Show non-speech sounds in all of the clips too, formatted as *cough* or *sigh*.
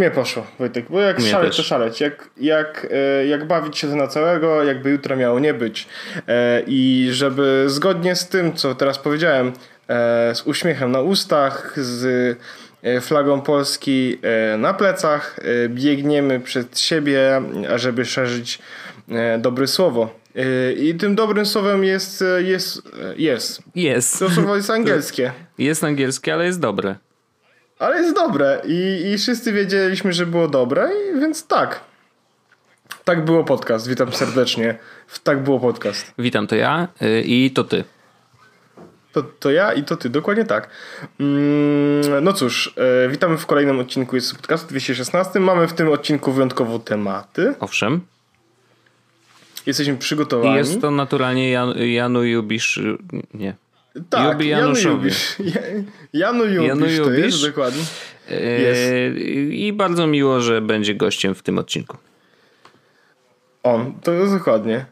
Mnie poszło, Wojtek, bo jak Mnie szaleć, to też. szaleć. Jak, jak, e, jak bawić się to na całego, jakby jutro miało nie być. E, I żeby zgodnie z tym, co teraz powiedziałem, e, z uśmiechem na ustach, z flagą Polski na plecach, biegniemy przed siebie, ażeby szerzyć dobre słowo. I tym dobrym słowem jest, jest, jest. Jest. To słowo jest *laughs* angielskie. Jest angielskie, ale jest dobre. Ale jest dobre i, i wszyscy wiedzieliśmy, że było dobre, i, więc tak. Tak było podcast. Witam serdecznie. W Tak było podcast. Witam, to ja y, i to ty. To, to ja i to ty, dokładnie tak. Mm, no cóż, e, witamy w kolejnym odcinku jest podcastu 216. Mamy w tym odcinku wyjątkowo tematy. Owszem. Jesteśmy przygotowani. jest to naturalnie Jan, Janu Jubisz... y, Nie. Tak, Jubi Janu Januszowi. Jubisz. *laughs* Janu Jubisz, Janu to Jubisz. jest dokładnie. Jest. Y, I bardzo miło, że będzie gościem w tym odcinku. On, to jest dokładnie.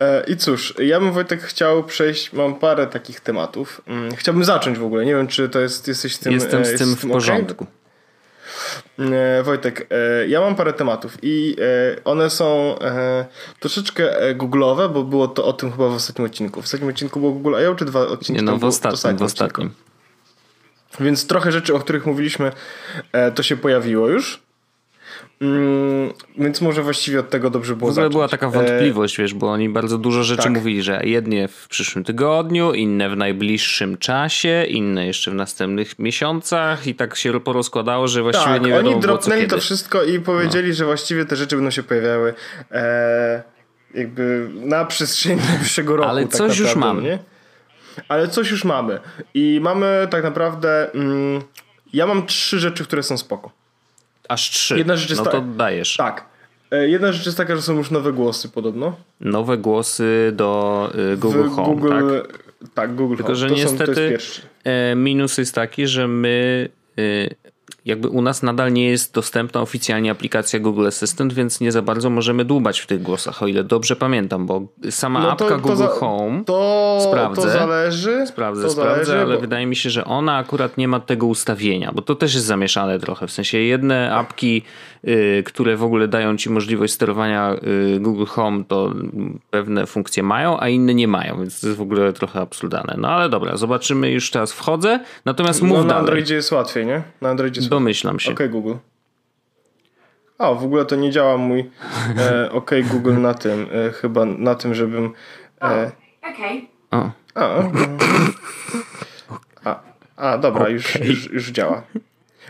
E, I cóż, ja bym Wojtek chciał przejść, mam parę takich tematów. Mm, Chciałbym zacząć w ogóle, nie wiem czy to jest, jesteś z tym Jestem e, z tym w porządku. E, Wojtek, e, ja mam parę tematów i e, one są e, troszeczkę e, googlowe, bo było to o tym chyba w ostatnim odcinku. W ostatnim odcinku było Google I.O. czy dwa odcinki? Nie no, w ostatnim, w odcinku. ostatnim. Więc trochę rzeczy, o których mówiliśmy, e, to się pojawiło już. Mm, więc może właściwie od tego dobrze było W ogóle zacząć. była taka E, wątpliwość, wiesz, bo oni bardzo dużo rzeczy tak. mówili, że jednie w przyszłym tygodniu, inne w najbliższym czasie, inne jeszcze w następnych miesiącach i tak się porozkładało, że właściwie tak, nie wiadomo oni dropnęli to wszystko i powiedzieli, że właściwie te rzeczy będą się pojawiały e, jakby na przestrzeni najbliższego roku. Ale tak coś już mamy. Nie? Ale coś już mamy. I mamy tak naprawdę... Mm, ja mam trzy rzeczy, które są spoko. Aż trzy. Jedna rzecz jest no to dajesz. Tak. E, jedna rzecz jest taka, że są już nowe głosy podobno. Nowe głosy do y, Google w Home, Google, tak? tak? Google Tylko, Home. że to Są, to niestety jest pierwszy. e, minus jest taki, że my y, jakby u nas nadal nie jest dostępna oficjalnie aplikacja Google Assistant, więc nie za bardzo możemy dłubać w tych głosach, o ile dobrze pamiętam, bo sama No apka Google za- Home To, Sprawdzę. to zależy. Sprawdzę, to sprawdzę, zależy, ale bo- wydaje mi się, że ona akurat nie ma tego ustawienia, bo to też jest zamieszane trochę. W sensie jedne apki, które w ogóle dają ci możliwość sterowania y, Google Home, to pewne funkcje mają, a inne nie mają, więc to jest w ogóle trochę absurdalne. No ale dobra, zobaczymy, już teraz wchodzę. Natomiast mów no, na dalej. Androidzie jest łatwiej, nie? Na Androidzie jest Domyślam się. OK Google. A, w ogóle to nie działa mój e, *laughs* OK Google na tym, e, chyba na tym, żebym... E, Okay. O, a, *laughs* a, a, dobra, już, już, już działa.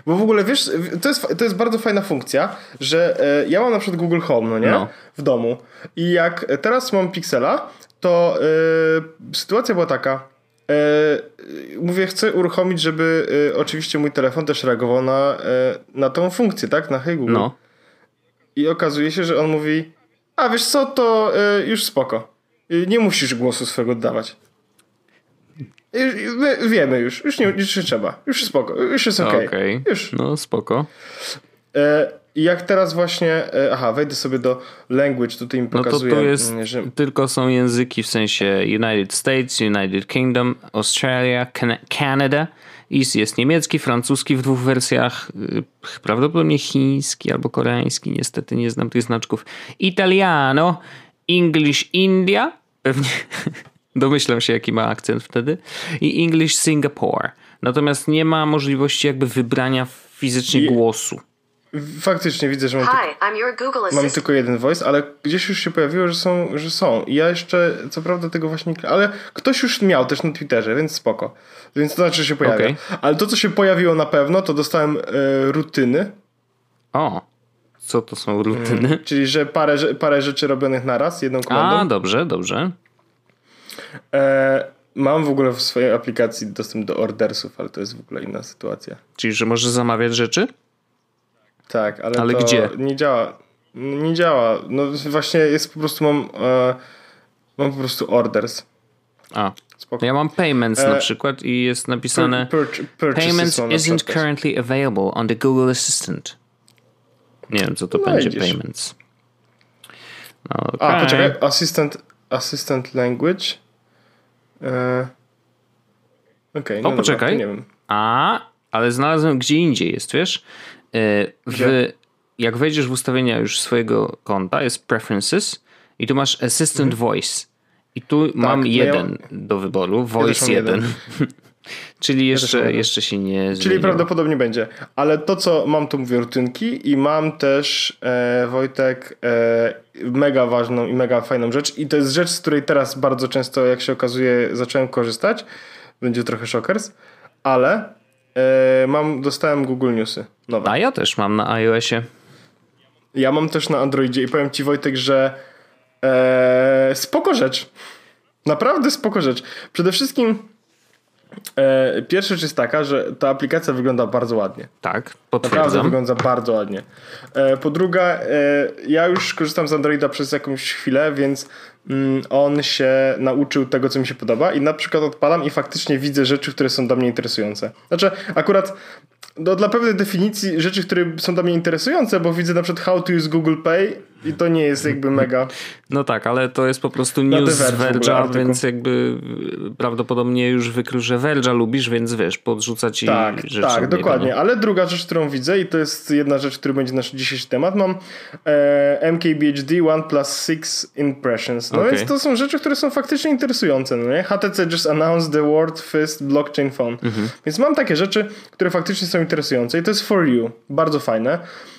Bo w ogóle wiesz, to jest, to jest bardzo fajna funkcja, że e, ja mam na przykład Google Home, no nie? No. W domu. I jak teraz mam Pixela, to e, sytuacja była taka. E, mówię, chcę uruchomić, żeby e, oczywiście mój telefon też reagował na, e, na tą funkcję, tak? Na Hey Google. no. I okazuje się, że on mówi, a wiesz co, to y, już spoko. Nie musisz głosu swego oddawać. My wiemy już, już nie, już nie trzeba. Już spoko, już jest okej. Okej. Już. No spoko. E, I jak teraz właśnie, e, aha, wejdę sobie do language, tutaj mi No to pokazuje, tu jest, mm, że tylko są języki w sensie United States, United Kingdom, Australia, Can- Canada. I jest niemiecki, francuski w dwóch wersjach, y, prawdopodobnie chiński albo koreański, niestety nie znam tych znaczków. Italiano, English India, pewnie *laughs* domyślam się jaki ma akcent wtedy, i English Singapore. Natomiast nie ma możliwości jakby wybrania fizycznie Je- głosu. faktycznie widzę, że mam, tylko, Hi, I'm your Google mam tylko jeden voice, ale gdzieś już się pojawiło, że są, że są. I ja jeszcze, co prawda tego właśnie, nie- ale ktoś już miał też na Twitterze, więc spoko. Więc to znaczy, że się pojawia. Okej. Ale to, co się pojawiło na pewno, to dostałem e, rutyny, O, co to są rutyny? Czyli, że parę, parę rzeczy robionych naraz, jedną komendą. A, dobrze, dobrze. E, mam w ogóle w swojej aplikacji dostęp do ordersów, ale to jest w ogóle inna sytuacja. Czyli, że możesz zamawiać rzeczy? Tak, ale, Ale to gdzie? nie działa. Nie działa. No właśnie jest po prostu mam, e, mam po prostu orders. A. Spoko. Ja mam payments E, na przykład i jest napisane Pur- pur- Payments isn't currently available on the Google Assistant. Nie wiem, co to No będzie widzisz. payments. No, A, okej. poczekaj. Assistant, assistant language. E, Okej, no O, dobra, poczekaj. to nie wiem. A, ale znalazłem gdzie indziej jest, wiesz? w, jak wejdziesz w ustawienia już swojego konta, jest Preferences i tu masz Assistant mhm. Voice. I tu tak, mam jeden ja... do wyboru, Voice ja *laughs* 1. Czyli jeszcze, jeszcze się nie zmieniło. Czyli prawdopodobnie będzie. Ale to, co mam, tu mówię rutynki i mam też, e, Wojtek, e, mega ważną i mega fajną rzecz i to jest rzecz, z której teraz bardzo często, jak się okazuje, zacząłem korzystać. Będzie trochę szokers, ale e, mam, dostałem Google Newsy nowe. A ja też mam na iOSie. Ja mam też na Androidzie i powiem ci Wojtek, że e, spoko rzecz. Naprawdę spoko rzecz. Przede wszystkim E, pierwsza rzecz jest taka, że ta aplikacja wygląda bardzo ładnie. Tak, potwierdzam. Naprawdę wygląda bardzo ładnie. E, po drugie, e, ja już korzystam z Androida przez jakąś chwilę, więc mm, on się nauczył tego, co mi się podoba i na przykład odpalam i faktycznie widzę rzeczy, które są dla mnie interesujące. Znaczy, akurat no, dla pewnej definicji rzeczy, które są dla mnie interesujące, bo widzę na przykład how to use Google Pay i to nie jest jakby mega. No tak, ale to jest po prostu news z Verge'a, więc jakby prawdopodobnie już wykrył, że Verge'a lubisz, więc wiesz, podrzuca ci tak, rzeczy. Tak, dokładnie. Ale druga rzecz, którą widzę i to jest jedna rzecz, który będzie nasz dzisiejszy temat, mam e, MKBHD OnePlus 6 Impressions. No okay. więc to są rzeczy, które są faktycznie interesujące. No nie? HTC just announced the world first blockchain phone. Mhm. Więc mam takie rzeczy, które faktycznie są interesujące i to jest for you. Bardzo fajne.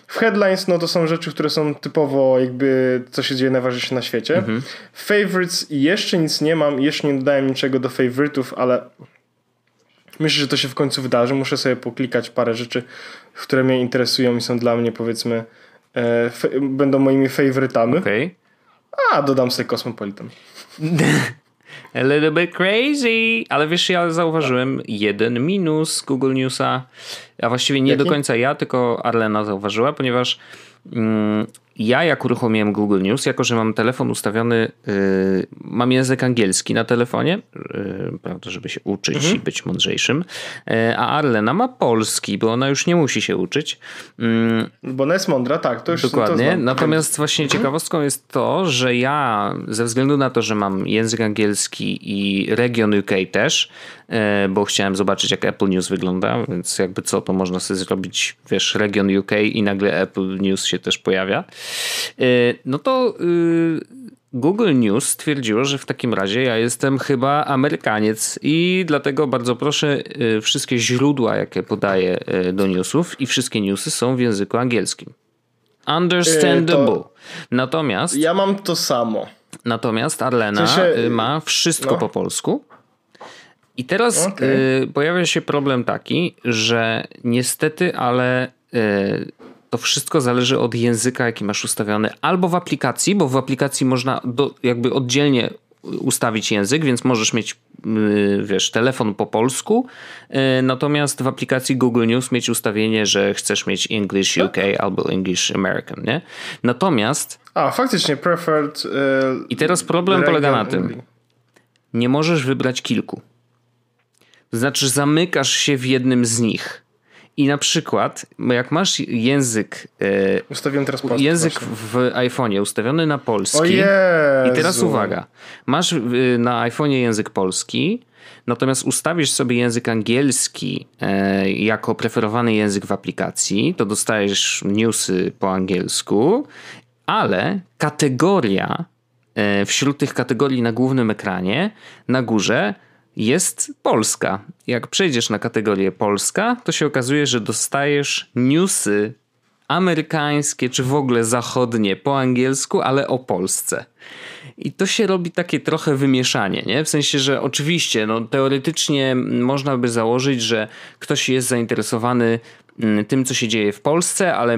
W headlines no to są rzeczy, które są typowo jakby co się dzieje najważniejsze na świecie. Mhm. Favorites jeszcze nic nie mam, jeszcze nie dodałem niczego do favorytów, ale myślę, że to się w końcu wydarzy. Muszę sobie poklikać parę rzeczy, które mnie interesują i są dla mnie powiedzmy e, będą moimi faworytami. Okay. A, dodam sobie Cosmopolitan. *laughs* A little bit crazy. Ale wiesz, ja zauważyłem jeden minus Google Newsa. A właściwie nie Jaki? do końca ja, tylko Arlena zauważyła, ponieważ mm, ja jak uruchomiłem Google News, jako że mam telefon ustawiony, yy, mam język angielski na telefonie, yy, prawda, żeby się uczyć mhm. i być mądrzejszym, yy, a Arlena ma polski, bo ona już nie musi się uczyć. Mm, bo ona jest mądra, tak, to już Dokładnie, to natomiast właśnie mhm. ciekawostką jest to, że ja ze względu na to, że mam język angielski i region UK też, yy, bo chciałem zobaczyć jak Apple News wygląda, więc jakby co, to można sobie zrobić, wiesz, region UK i nagle Apple News się też pojawia. Y, no to y, Google News stwierdziło, że w takim razie ja jestem chyba Amerykaniec i dlatego bardzo proszę y, wszystkie źródła, jakie podaję do newsów i wszystkie newsy są w języku angielskim. Understandable. To... Natomiast... Ja mam to samo. Natomiast Arlena w sensie... ma wszystko no. po polsku. I teraz okay. pojawia się problem taki, że niestety, ale to wszystko zależy od języka, jaki masz ustawiony, albo w aplikacji, bo w aplikacji można do, jakby oddzielnie ustawić język, więc możesz mieć, y, wiesz, telefon po polsku, y, natomiast w aplikacji Google News mieć ustawienie, że chcesz mieć English UK tak. albo English American, nie? Natomiast... A, faktycznie, preferred... Yy, I teraz problem polega na tym, nie możesz wybrać kilku. To znaczy zamykasz się w jednym z nich. I na przykład, jak masz język. E, Ustawiłem teraz polski. Język w iPhone'ie ustawiony na polski. I teraz uwaga. Masz na iPhone'ie język polski, natomiast ustawisz sobie język angielski e, jako preferowany język w aplikacji, to dostajesz newsy po angielsku, ale kategoria e, wśród tych kategorii na głównym ekranie na górze jest Polska. Jak przejdziesz na kategorię Polska, to się okazuje, że dostajesz newsy amerykańskie czy w ogóle zachodnie po angielsku, ale o Polsce. I to się robi takie trochę wymieszanie, nie? W sensie, że oczywiście, no, teoretycznie można by założyć, że ktoś jest zainteresowany tym, co się dzieje w Polsce, ale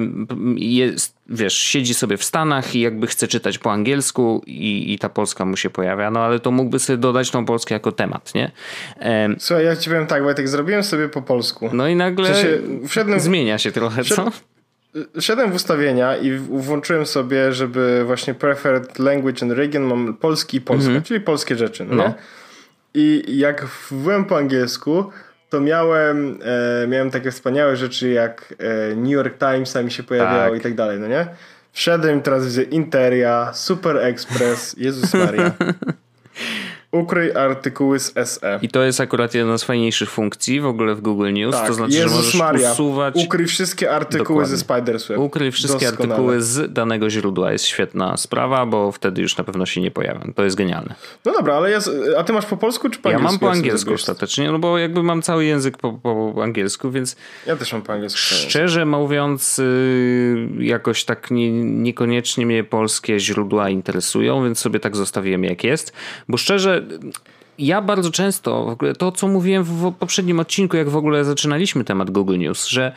jest, wiesz, siedzi sobie w Stanach i jakby chce czytać po angielsku i, i ta Polska mu się pojawia, no ale to mógłby sobie dodać tą Polskę jako temat, nie? Słuchaj, ja ci powiem tak, Wojtek, zrobiłem sobie po polsku. No i nagle wszedłem, zmienia się trochę, wszedł, co? Szedłem w ustawienia i włączyłem sobie, żeby właśnie preferred language and region mam polski i polska, mm -hmm. czyli polskie rzeczy. No. no. I jak byłem po angielsku, to miałem, e, miałem takie wspaniałe rzeczy jak e, New York Times mi się pojawiało tak. i tak dalej, no nie? Wszedłem teraz widzę Interia, Super Express, Jezus Maria. *laughs* Ukryj artykuły z SE. I to jest akurat jedna z fajniejszych funkcji w ogóle w Google News. Tak, to znaczy, Jezus że możesz Maria. usuwać. Ukryj wszystkie artykuły Dokładnie. ze Spider's Web. Ukryj wszystkie Doskonale. artykuły z danego źródła. Jest świetna sprawa, bo wtedy już na pewno się nie pojawią. To jest genialne. No dobra, ale ja, a ty masz po polsku czy po Ja angielsku? mam po angielsku ostatecznie, no bo jakby mam cały język po, po angielsku, więc Ja też mam po angielsku. Szczerze mówiąc, y, jakoś tak nie, niekoniecznie mnie polskie źródła interesują, więc sobie tak zostawiłem jak jest. Bo szczerze, ja bardzo często, to co mówiłem w poprzednim odcinku, jak w ogóle zaczynaliśmy temat Google News, że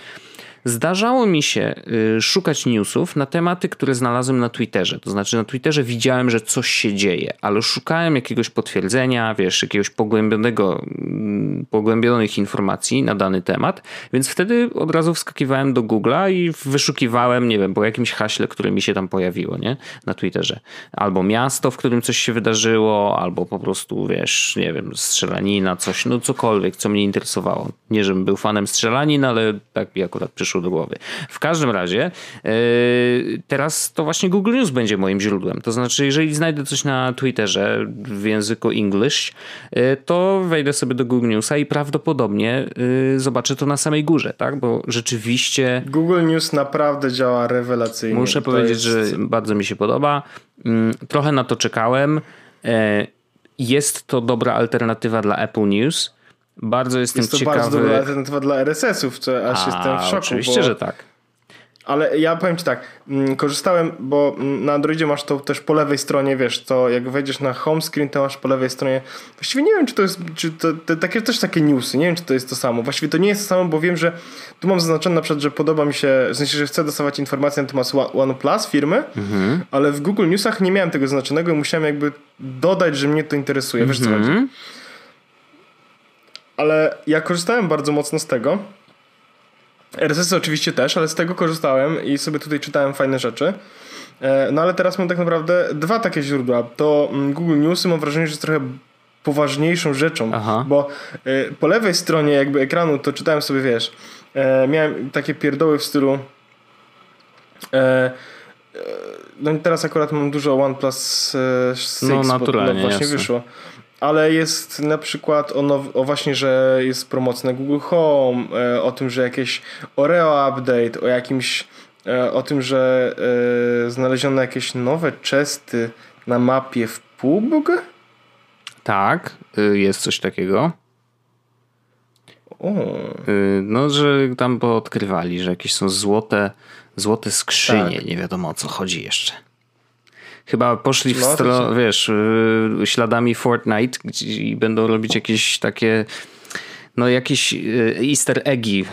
Zdarzało mi się y, szukać newsów na tematy, które znalazłem na Twitterze. To znaczy, na Twitterze widziałem, że coś się dzieje, ale szukałem jakiegoś potwierdzenia, wiesz, jakiegoś pogłębionego, mm, pogłębionych informacji na dany temat, więc wtedy od razu wskakiwałem do Google'a i wyszukiwałem, nie wiem, po jakimś haśle, które mi się tam pojawiło, nie? Na Twitterze. Albo miasto, w którym coś się wydarzyło, albo po prostu, wiesz, nie wiem, strzelanina, coś, no cokolwiek, co mnie interesowało. Nie, żebym był fanem strzelanin, ale tak mi akurat przyszło do głowy. W każdym razie yy, teraz to właśnie Google News będzie moim źródłem. To znaczy, jeżeli znajdę coś na Twitterze w języku English, yy, to wejdę sobie do Google Newsa i prawdopodobnie yy, zobaczę to na samej górze, tak? Bo rzeczywiście Google News naprawdę działa rewelacyjnie. Muszę To powiedzieć, jest- że bardzo mi się podoba. Mm, Trochę na to czekałem. E, Jest to dobra alternatywa dla Apple News. Bardzo jestem Jest to ciekawy. bardzo dobra alternatywa dla RSS-ów, co aż jestem w szoku. Oczywiście, bo... że tak. Ale ja powiem ci tak, mm, korzystałem, bo na Androidzie masz to też po lewej stronie, wiesz, to jak wejdziesz na home screen, to masz po lewej stronie, właściwie nie wiem, czy to jest, czy to, takie, też takie newsy, nie wiem, czy to jest to samo. Właściwie to nie jest to samo, bo wiem, że tu mam zaznaczone na przykład, że podoba mi się, w sensie, że chcę dostawać informacje na temat One- OnePlus firmy, ale w Google Newsach nie miałem tego zaznaczonego i musiałem jakby dodać, że mnie to interesuje, wiesz co chodzi. Ale ja korzystałem bardzo mocno z tego. RSS oczywiście też, ale z tego korzystałem i sobie tutaj czytałem fajne rzeczy. E, No ale teraz mam tak naprawdę dwa takie źródła. To mm, Google Newsy mam wrażenie, że jest trochę poważniejszą rzeczą, Aha. bo e, po lewej stronie jakby ekranu to czytałem sobie, wiesz, e, miałem takie pierdoły w stylu no i teraz akurat mam dużo OnePlus e, 6, No, bo naturalnie, no, właśnie jasne. wyszło. Ale jest na przykład o, now, o właśnie, że jest promocja na Google Home, e, o tym, że jakieś Oreo update, o jakimś, e, o tym, że e, znaleziono jakieś nowe chesty na mapie w PUBG. Tak, y, jest coś takiego. O, Y, No, że tam odkrywali, że jakieś są złote, złote skrzynie. Tak. Nie wiadomo o co chodzi jeszcze. Chyba poszli w No, stronę, wiesz, y, śladami Fortnite gdzie- i będą robić jakieś takie no jakieś y, easter eggi,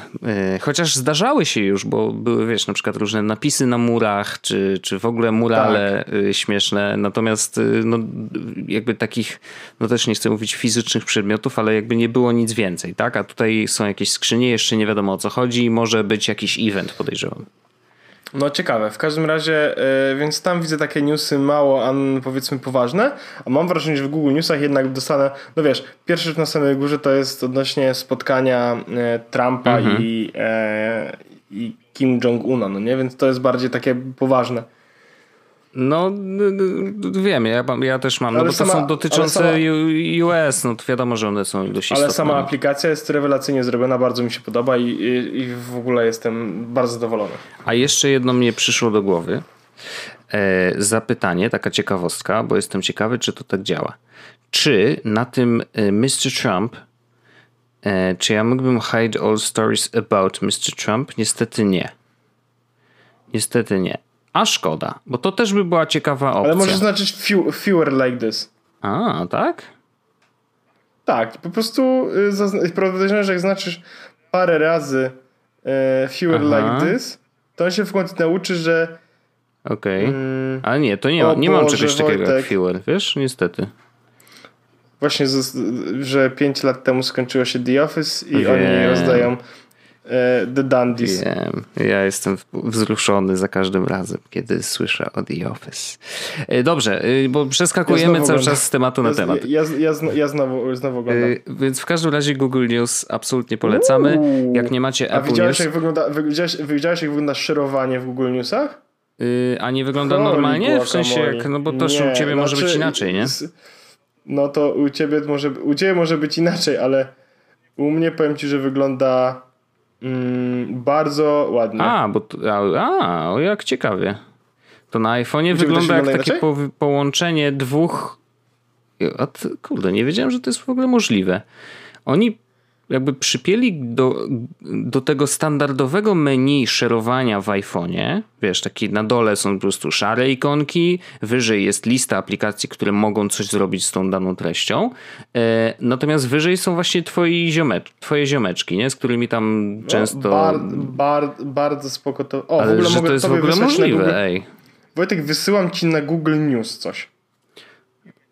y, chociaż zdarzały się już, bo były, wiesz, na przykład różne napisy na murach, czy, czy w ogóle murale Tak. śmieszne, natomiast no, jakby takich, no też nie chcę mówić fizycznych przedmiotów, ale jakby nie było nic więcej, tak? A tutaj są jakieś skrzynie, jeszcze nie wiadomo o co chodzi, może być jakiś event, podejrzewam. No ciekawe, w każdym razie, e, więc tam widzę takie newsy mało, an, powiedzmy poważne, a mam wrażenie, że w Google Newsach jednak dostanę, no wiesz, pierwsza rzecz na samej górze to jest odnośnie spotkania e, Trumpa i, e, i Kim Jong-una, no nie, więc to jest bardziej takie poważne. No, wiem, ja, ja też mam, no bo to sama- są dotyczące sama- US, no to wiadomo, że one są dość Ale istotne. sama aplikacja jest rewelacyjnie zrobiona, bardzo mi się podoba i, i, i w ogóle jestem bardzo zadowolony. A jeszcze jedno mnie przyszło do głowy. E, zapytanie, taka ciekawostka, bo jestem ciekawy, czy to tak działa. Czy na tym e, Mr. Trump, e, czy ja mógłbym hide all stories about Mr. Trump? Niestety nie. Niestety nie. A szkoda, bo to też by była ciekawa opcja. Ale możesz znaczyć few, fewer like this. A, tak? Tak, po prostu y, podejrzewam, że jak znaczysz parę razy y, fewer Aha. like this, to on się w końcu nauczy, że Okej. mm, Ale nie, to nie, ma, nie mam czegoś takiego jak Wojtek. fuel, wiesz? Niestety. właśnie, z, że 5 lat temu skończyło się The Office i Wiem. oni rozdają e, The Dandies. Wiem. Ja jestem wzruszony za każdym razem, kiedy słyszę o The Office. E, Dobrze, y, bo przeskakujemy znowu cały oglądam. czas z tematu na Ja, temat. ja, ja, ja znowu, znowu oglądam. Y, Więc w każdym razie Google News absolutnie polecamy. Uuu. Jak nie macie A widziałeś News, jak, wygląda, wy- widziałeś, widziałeś, jak wygląda szerowanie w Google Newsach? y, a nie wygląda Holy normalnie? W sensie, jak, no bo też Nie, u ciebie może być znaczy, inaczej, nie? no to u ciebie może, u ciebie może być inaczej, ale u mnie powiem ci, że wygląda mm, bardzo ładnie. A, bo to, a, a, jak ciekawie. To na iPhone'ie wygląda jak takie po, połączenie dwóch. A kurde, nie wiedziałem, że to jest w ogóle możliwe. Oni jakby przypieli do, do tego standardowego menu szerowania w iPhone'ie, wiesz, taki na dole są po prostu szare ikonki, wyżej jest lista aplikacji, które mogą coś zrobić z tą daną treścią, e, natomiast wyżej są właśnie twoi ziomecz, twoje ziomeczki, nie? z którymi tam no, często... Bar, bar, bardzo spoko to... O, Ale w ogóle że to jest w ogóle możliwe, ej. Wojtek, wysyłam ci na Google News coś.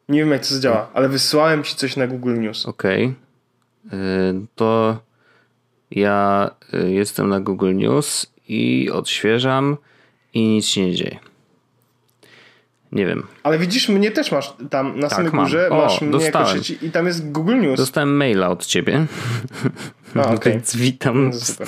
Nie wiem jak to zadziała, ale wysyłałem ci coś na Google News. Okej. Okay. Y, to ja y, jestem na Google News i odświeżam i nic się nie dzieje. Nie wiem. Ale widzisz, mnie też masz tam na tak, samej górze, o, masz mnie dostałem. jako i tam jest Google News. Dostałem maila od ciebie. A, *laughs* okay. Więc witam. No, super.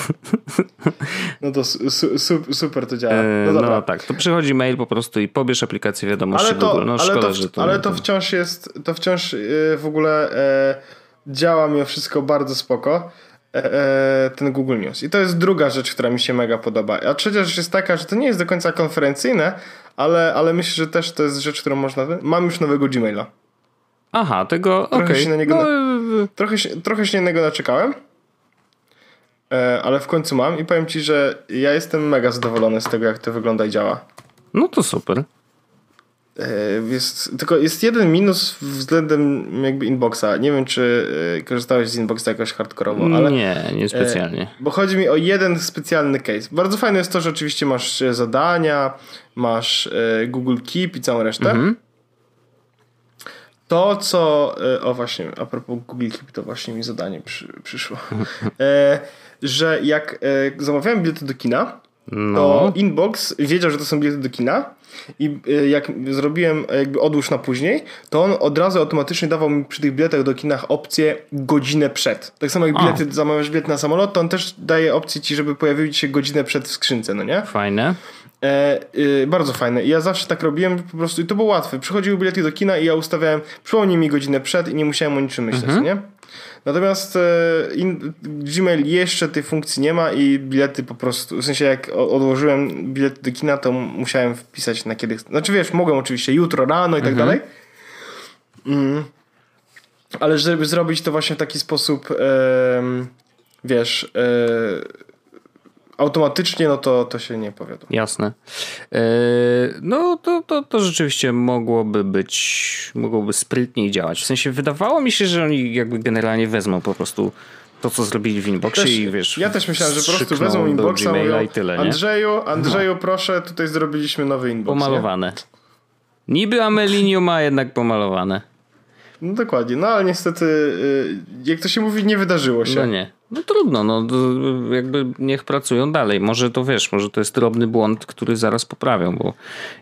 No to su, su, super to działa. No, dobra. no tak, to przychodzi mail po prostu i pobierz aplikację wiadomości ale to, Google. No ale szkoda, to, że to... Ale to wciąż jest, to wciąż y, w ogóle e, działa mimo wszystko bardzo spoko e, e, ten Google News. I to jest druga rzecz, która mi się mega podoba. A trzecia rzecz jest taka, że to nie jest do końca konferencyjne, ale, ale myślę, że też to jest rzecz, którą można... Mam już nowego Gmaila. Aha, tego... Trochę, okay. się na niego, no... trochę, trochę się na niego naczekałem, e, ale w końcu mam i powiem ci, że ja jestem mega zadowolony z tego, jak to wygląda i działa. No to super. E, jest, tylko jest jeden minus względem jakby inboxa. Nie wiem, czy e, korzystałeś z inboxa jakoś hardkorowo, ale. Nie, nie specjalnie. Bo chodzi mi o jeden specjalny case. Bardzo fajne jest to, że oczywiście masz zadania, masz Google Keep i całą resztę. Mhm. To, co. O, właśnie, a propos Google Keep, to właśnie mi zadanie przy, przyszło. *laughs* że jak zamawiałem bilety do kina, no. to Inbox wiedział, że to są bilety do kina i y, jak zrobiłem jakby odłóż na później, to on od razu automatycznie dawał mi przy tych biletach do kinach opcję godzinę przed. Tak samo jak bilety, zamawiasz bilet na samolot, to on też daje opcję ci, żeby pojawiły się godzinę przed w skrzynce, no nie? Fajne. E, y, bardzo fajne. I ja zawsze tak robiłem po prostu i to było łatwe. Przychodziły bilety do kina i ja ustawiałem, przypomnij mi godzinę przed i nie musiałem o niczym myśleć, mhm. nie? Natomiast e, in, Gmail jeszcze tej funkcji nie ma i bilety po prostu, w sensie jak odłożyłem bilety do kina, to musiałem wpisać na kiedy. Znaczy wiesz, mogłem oczywiście jutro, rano i tak mhm. dalej. Mm. Ale żeby zrobić to właśnie w taki sposób, wiesz, e, automatycznie, no to, to się nie powiodło. Jasne. E, no to, to, to rzeczywiście mogłoby być, mogłoby sprytniej działać. W sensie wydawało mi się, że oni jakby generalnie wezmą po prostu to, co zrobili w inboxie też, i wiesz. Ja też myślałem, że po prostu wezmą inboxa mówią, i tyle. Nie? Andrzeju, Andrzeju, no. proszę, tutaj zrobiliśmy nowy inbox. Pomalowane. Nie? Niby Amelinio ma jednak pomalowane. No dokładnie, no ale niestety, y, jak to się mówi, nie wydarzyło się. No nie. No trudno, no jakby niech pracują dalej. Może to wiesz, może to jest drobny błąd, który zaraz poprawią, bo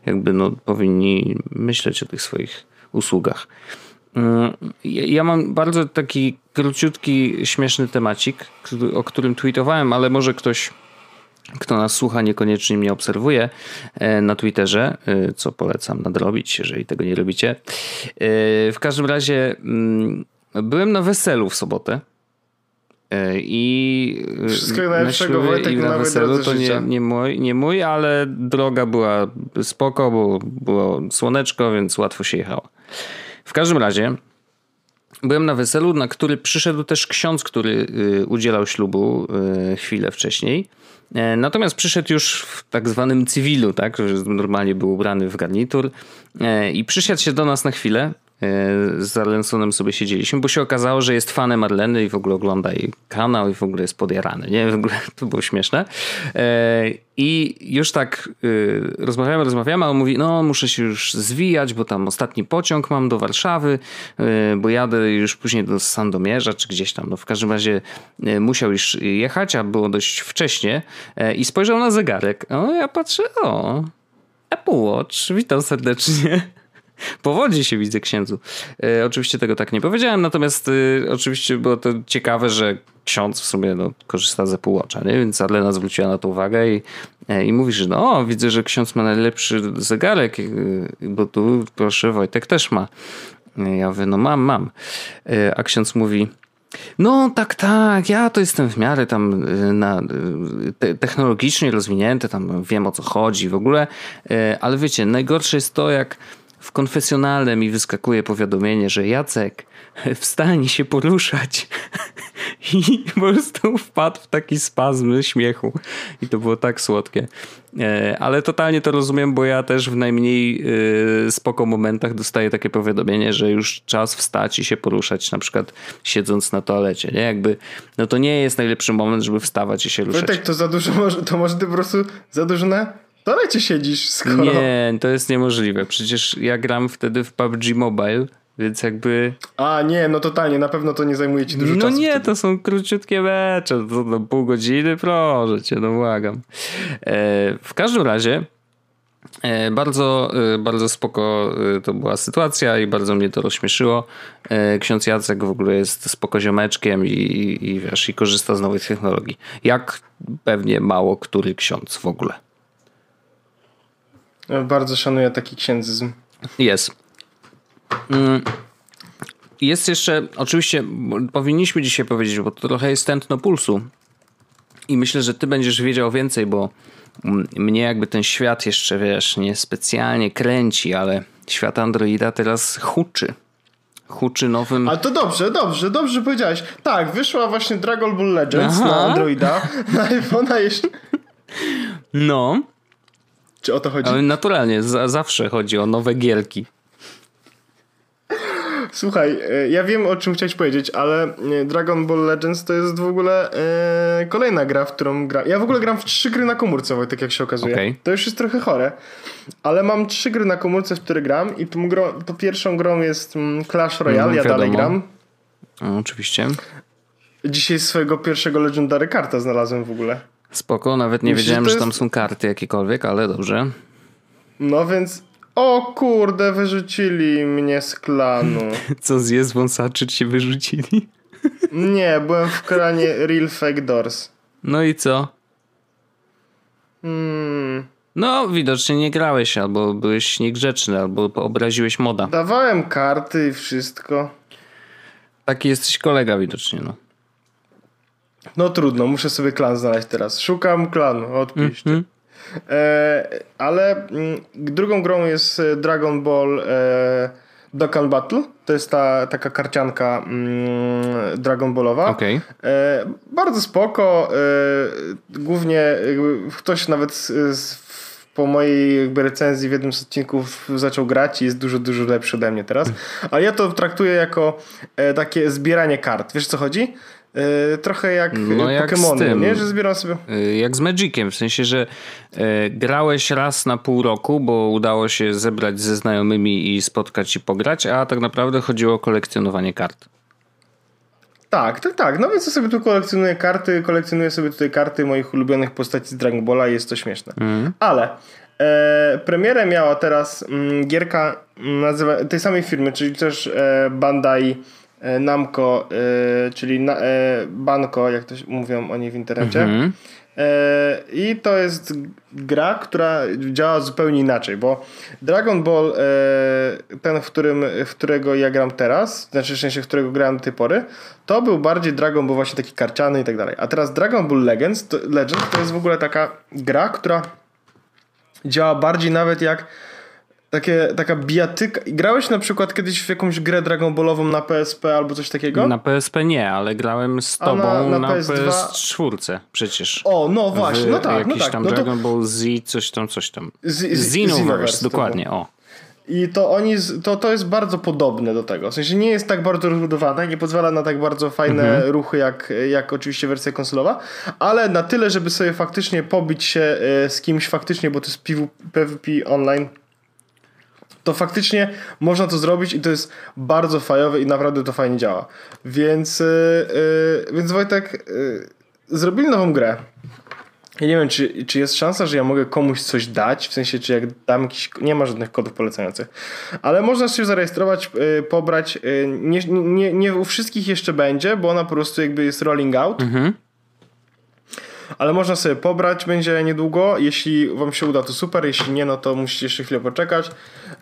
jakby no powinni myśleć o tych swoich usługach. Mm, ja mam bardzo taki króciutki, śmieszny temacik, o którym tweetowałem, ale może ktoś kto nas słucha, niekoniecznie mnie obserwuje e, na Twitterze, e, co polecam nadrobić, jeżeli tego nie robicie. E, w każdym razie mm, byłem na weselu w sobotę. I Wszystkiego najlepszego Wojtek i na weselu to nie, nie, mój, nie mój, ale droga była spoko, bo było słoneczko, więc łatwo się jechało. W każdym razie byłem na weselu, na który przyszedł też ksiądz, który udzielał ślubu chwilę wcześniej. E, natomiast przyszedł już w tak zwanym cywilu, tak? Normalnie był ubrany w garnitur e, i przyszedł się do nas na chwilę z Arlensonem sobie siedzieliśmy, bo się okazało, że jest fanem Arleny i w ogóle ogląda jej kanał i w ogóle jest podjarany, nie? W ogóle to było śmieszne. E, I już tak y, rozmawiamy, rozmawiamy, a on mówi, no muszę się już zwijać, bo tam ostatni pociąg mam do Warszawy, bo jadę już później do Sandomierza, czy gdzieś tam. No w każdym razie musiał już jechać, a było dość wcześnie e, i spojrzał na zegarek. O, ja patrzę, o, Apple Watch, witam serdecznie. Powodzi się widzę księdzu. E, oczywiście tego tak nie powiedziałem, natomiast e, oczywiście było to ciekawe, że ksiądz w sumie no, korzysta z Apple Watcha, nie? więc Adlena zwróciła na to uwagę i, e, i mówi, że no widzę, że ksiądz ma najlepszy zegarek, e, bo tu proszę Wojtek też ma. Ja mówię, no mam, mam. A ksiądz mówi, no tak, tak, ja to jestem w miarę tam na, te, technologicznie rozwinięty, tam wiem o co chodzi w ogóle, ale wiecie, najgorsze jest to, jak w konfesjonalne mi wyskakuje powiadomienie, że Jacek, *laughs* wstań się poruszać. *laughs* I po prostu wpadł w taki spazm śmiechu. I to było tak słodkie. E, ale totalnie to rozumiem, bo ja też w najmniej e, spoko momentach dostaję takie powiadomienie, że już czas wstać i się poruszać, na przykład siedząc na toalecie. Nie? Jakby, no to nie jest najlepszy moment, żeby wstawać i się ruszać. Wojtek, to za dużo, to może ty po prostu za dużo na toalecie siedzisz skoro... Nie, to jest niemożliwe. Przecież ja gram wtedy w PUBG Mobile, więc jakby... A nie, no totalnie, na pewno to nie zajmuje ci dużo no czasu. No nie, wtedy. to są króciutkie mecze, to, to pół godziny, proszę cię, no błagam. E, w każdym razie e, bardzo, e, bardzo spoko e, to była sytuacja i bardzo mnie to rozśmieszyło. Ksiądz Jacek w ogóle jest spokoziomeczkiem i, i, i wiesz, i korzysta z nowych technologii. Jak pewnie mało który ksiądz w ogóle. Bardzo szanuję taki księdzyzm. Jest. Mm. Jest jeszcze, oczywiście powinniśmy dzisiaj powiedzieć, bo to trochę jest tętno pulsu i myślę, że ty będziesz wiedział więcej, bo mnie jakby ten świat jeszcze, wiesz, nie specjalnie kręci, ale świat Androida teraz huczy. Huczy nowym... Ale to dobrze, dobrze, dobrze powiedziałeś. Tak, wyszła właśnie Dragon Ball Legends Aha. na Androida, *laughs* na iPhone'a jeszcze... No. Czy o to chodzi? Ale naturalnie, zawsze chodzi o nowe gierki. Słuchaj, e, ja wiem o czym chciałeś powiedzieć, ale e, Dragon Ball Legends to jest w ogóle e, kolejna gra, w którą gram. Ja w ogóle gram w trzy gry na komórce, tak jak się okazuje. Okay. To już jest trochę chore, ale mam trzy gry na komórce, w które gram i tą, grą, pierwszą grą jest mm, Clash Royale, mm, ja dalej gram. No, oczywiście. Dzisiaj swojego pierwszego Legendary karta znalazłem w ogóle. Spoko, nawet nie Myślę, wiedziałem, że, jest... że tam są karty jakiekolwiek, ale dobrze. No więc o kurde, wyrzucili mnie z klanu. *laughs* Co zje wąsaczy cię wyrzucili? *laughs* Nie, byłem w kranie Real Fake Doors. No i co? Hmm. No, widocznie nie grałeś, albo byłeś niegrzeczny, albo obraziłeś moda. Dawałem karty i wszystko. Taki jesteś kolega widocznie, no. No trudno, muszę sobie klan znaleźć teraz. Szukam klanu, odpiszcie. Mm -hmm. E, ale mm, drugą grą jest e, Dragon Ball e, Dokkan Battle. To jest ta taka karcianka mm, Dragon Ballowa. Okay. Bardzo spoko. Głównie ktoś nawet z, z, po mojej jakby recenzji w jednym z odcinków zaczął grać i jest dużo, dużo lepszy ode mnie teraz. Ale ja to traktuję jako takie zbieranie kart. Wiesz co chodzi? Yy, trochę jak no jak Pokémony, nie? Że zbieram sobie. Yy, jak z Magiciem, w sensie, że yy, grałeś raz na pół roku, bo udało się zebrać ze znajomymi i spotkać i pograć, a tak naprawdę chodziło o kolekcjonowanie kart. Tak, tak, tak. No więc ja sobie tu kolekcjonuję karty, kolekcjonuję sobie tutaj karty moich ulubionych postaci z Dragon Balla i jest to śmieszne. Mm. Ale e, premierę miała teraz mm, gierka nazywa, tej samej firmy, czyli też e, Bandai Namco, e, czyli e, Banco, jak to mówią oni w internecie. Mhm. I to jest gra, która działa zupełnie inaczej, bo Dragon Ball, ten, w, którym, w którego ja gram teraz, znaczy w sensie, w którego grałem do tej pory, to był bardziej Dragon Ball właśnie taki karciany i tak dalej. A teraz Dragon Ball Legends, to, Legend to jest w ogóle taka gra, która działa bardziej nawet jak takie, taka bijatyka. Grałeś na przykład kiedyś w jakąś grę Dragon Ballową na PSP albo coś takiego? Na PSP nie, ale grałem z tobą na, na, na PS2... PS4 przecież. O, no właśnie, no tak. Jakiś no tak. tam no to... Dragon Ball Z, coś tam, coś tam. Z, z, Xenoverse, Xenoverse, dokładnie, o. I to oni, to, to jest bardzo podobne do tego. W sensie nie jest tak bardzo rozbudowane, nie pozwala na tak bardzo fajne mhm. ruchy jak, jak oczywiście wersja konsolowa, ale na tyle, żeby sobie faktycznie pobić się e, z kimś faktycznie, bo to jest PvP online to faktycznie można to zrobić i to jest bardzo fajowe i naprawdę to fajnie działa. Więc, yy, yy, więc Wojtek, yy, zrobili nową grę. Ja nie wiem, czy, czy jest szansa, że ja mogę komuś coś dać, w sensie, czy jak dam jakiś, nie ma żadnych kodów polecających, ale można się zarejestrować, pobrać, nie, nie, nie u wszystkich jeszcze będzie, bo ona po prostu jakby jest rolling out. Mhm. Ale można sobie pobrać, będzie niedługo. Jeśli wam się uda, to super, jeśli nie, no to musicie jeszcze chwilę poczekać.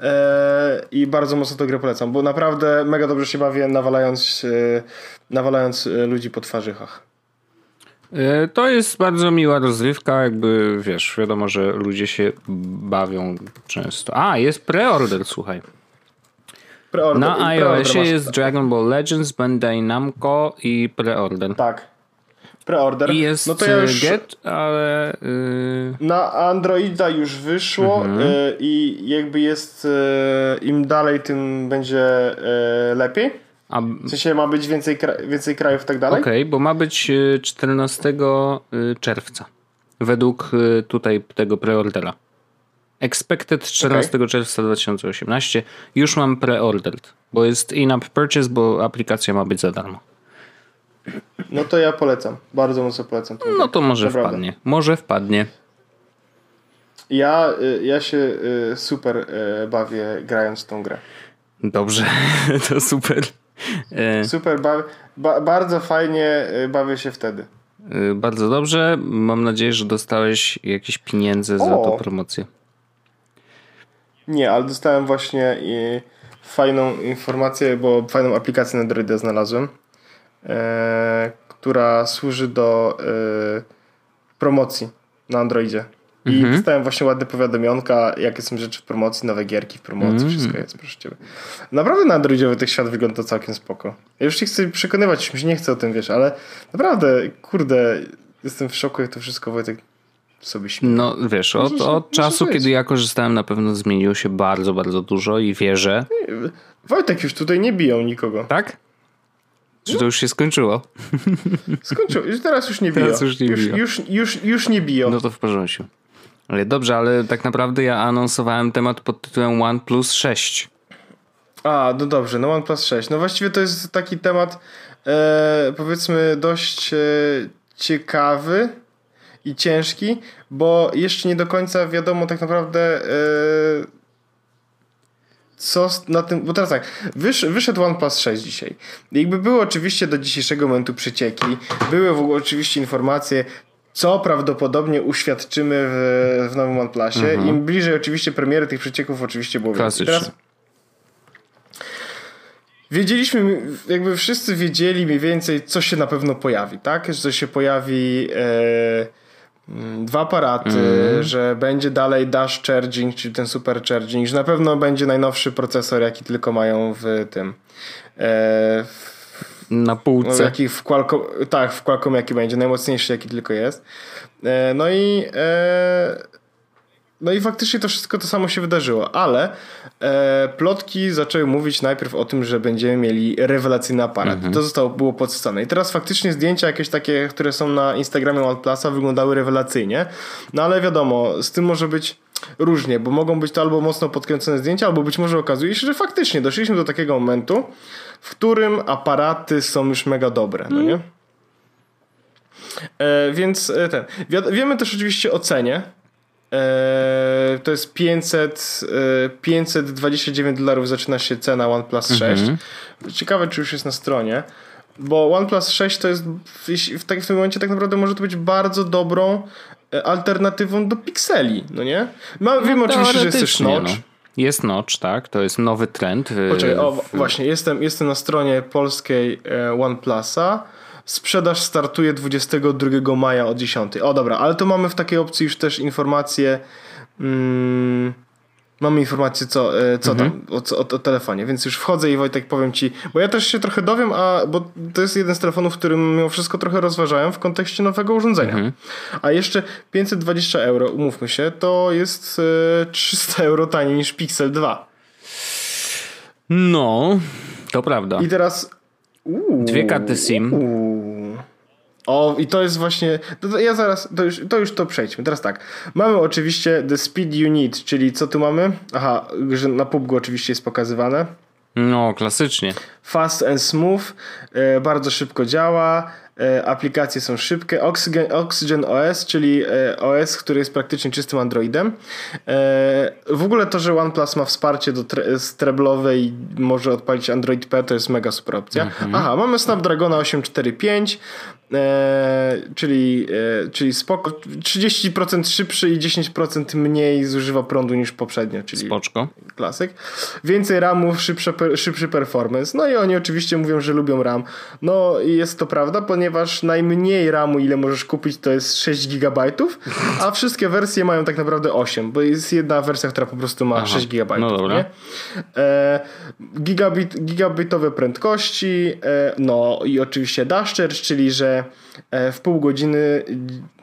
E, I bardzo mocno tę grę polecam, bo naprawdę mega dobrze się bawię, nawalając, e, nawalając e, ludzi po twarzych. E, to jest bardzo miła rozrywka, jakby wiesz, wiadomo, że ludzie się bawią często. A, jest preorder, słuchaj. Preorder, Na iOSie jest Dragon Ball Legends, Bandai Namco i preorder. Tak. Preorder. I jest no to ja już... Get, ale... Yy... Na Androida już wyszło mhm. yy, i jakby jest yy, im dalej, tym będzie y, lepiej. A... W sensie ma być więcej, więcej krajów i tak dalej? Okej, okay, bo ma być 14 y, y, czerwca. Według y, tutaj tego preordera. Expected 14 okay. czerwca 2018. Już mam preordered, bo jest in-app purchase, bo aplikacja ma być za darmo. No to ja polecam. Bardzo mocno polecam. No to może Naprawdę. wpadnie. Może wpadnie. Ja, ja się super bawię grając w tą grę. Dobrze, *laughs* to super. E, Super, ba, ba, bardzo fajnie bawię się wtedy. Bardzo dobrze. Mam nadzieję, że dostałeś jakieś pieniądze o. za tą promocję. Nie, ale dostałem właśnie fajną informację, bo fajną aplikację na Androida znalazłem, która służy do e, promocji na Androidzie. I mhm. dostałem właśnie ładne powiadomionka, jakie są rzeczy w promocji, nowe gierki w promocji, mhm. wszystko jest, proszę ciebie. Naprawdę na Androidzie tych świat wygląda całkiem spoko. Ja już nie chcę przekonywać, już mi się nie chcę o tym, wiesz, ale naprawdę, kurde, jestem w szoku, jak to wszystko Wojtek sobie śmieje. No wiesz, od, od czasu, kiedy ja korzystałem, na pewno zmieniło się bardzo, bardzo dużo i wierzę. Wojtek już tutaj nie biją nikogo. Tak? Czy to już się skończyło? Skończyło. Teraz już nie biją. Teraz już nie biją. Już, już, już, już nie biją. No to w porządku. Ale dobrze, ale tak naprawdę ja anonsowałem temat pod tytułem OnePlus 6. A, no dobrze, no OnePlus 6. No właściwie to jest taki temat e, powiedzmy dość e, ciekawy i ciężki, bo jeszcze nie do końca wiadomo tak naprawdę e, co na tym, bo teraz tak, wysz, wyszedł OnePlus 6 dzisiaj. Jakby były oczywiście do dzisiejszego momentu przecieki, były w ogóle oczywiście informacje, co prawdopodobnie uświadczymy w, w nowym OnePlusie. Mhm. Im bliżej oczywiście premiery tych przecieków oczywiście było więcej. Teraz wiedzieliśmy, jakby wszyscy wiedzieli mniej więcej, co się na pewno pojawi, tak? Że się pojawi mm, dwa aparaty, mm. że będzie dalej dash charging, czyli ten super charging, że na pewno będzie najnowszy procesor, jaki tylko mają w tym e, w na półce. Jaki w Qualcomm, tak, w Qualcomm jaki będzie, najmocniejszy jaki tylko jest. E, no i e, no i faktycznie to wszystko to samo się wydarzyło, ale e, plotki zaczęły mówić najpierw o tym, że będziemy mieli rewelacyjny aparat. Mhm. To zostało, było podstane. I teraz faktycznie zdjęcia jakieś takie, które są na Instagramie OnePlusa wyglądały rewelacyjnie. No ale wiadomo, z tym może być różnie, bo mogą być to albo mocno podkręcone zdjęcia, albo być może okazuje się, że faktycznie doszliśmy do takiego momentu, w którym aparaty są już mega dobre, no nie? E, więc e, ten. wiemy też oczywiście o cenie. E, to jest 500, e, 529 dolarów zaczyna się cena OnePlus 6. Mhm. Ciekawe, czy już jest na stronie. Bo OnePlus 6 to jest w, w, tak, w tym momencie tak naprawdę może to być bardzo dobrą e, alternatywą do Pixeli, no nie? Ma, no, wiemy oczywiście, że jest też notch. No. Jest notch, tak? To jest nowy trend. Poczekaj, o, właśnie, jestem, jestem na stronie polskiej OnePlusa. Sprzedaż startuje 22 maja o 10. O dobra, ale to mamy w takiej opcji już też informacje. Mm, mamy informacje, co, e, co mhm. tam, o, o, o, telefonie, więc już wchodzę i Wojtek powiem ci, bo ja też się trochę dowiem, a bo to jest jeden z telefonów, którym mimo wszystko trochę rozważałem w kontekście nowego urządzenia. Mhm. A jeszcze 520 euro, umówmy się, to jest 300 e, euro taniej niż Pixel 2. No, to prawda. I teraz Uuu, Dwie karty SIM. Uuu. O, i to jest właśnie. To, ja zaraz, to już, to już to przejdźmy. Teraz tak. Mamy oczywiście The Speed Need, czyli co tu mamy? Aha, że na PUBG oczywiście jest pokazywane. No, klasycznie. Fast and smooth, e, bardzo szybko działa. E, aplikacje są szybkie. Oxygen, Oxygen OS, czyli e, OS, który jest praktycznie czystym Androidem. E, w ogóle to, że OnePlus ma wsparcie do tre, i może odpalić Android P, to jest mega super opcja. Mhm. Aha, mamy Snapdragona 845, E, czyli, e, czyli spoko. 30% szybszy i 10% mniej zużywa prądu niż poprzednio, czyli Spoczko. klasyk. Więcej RAMów, szybsze, szybszy performance. No i oni oczywiście mówią, że lubią RAM. No i jest to prawda, ponieważ najmniej RAMu, ile możesz kupić, to jest 6 GB, a wszystkie wersje mają tak naprawdę 8, bo jest jedna wersja, która po prostu ma Aha, 6 GB. No dobra. Nie? E, gigabit, gigabitowe prędkości, e, no i oczywiście dash charge, czyli że E, w pół godziny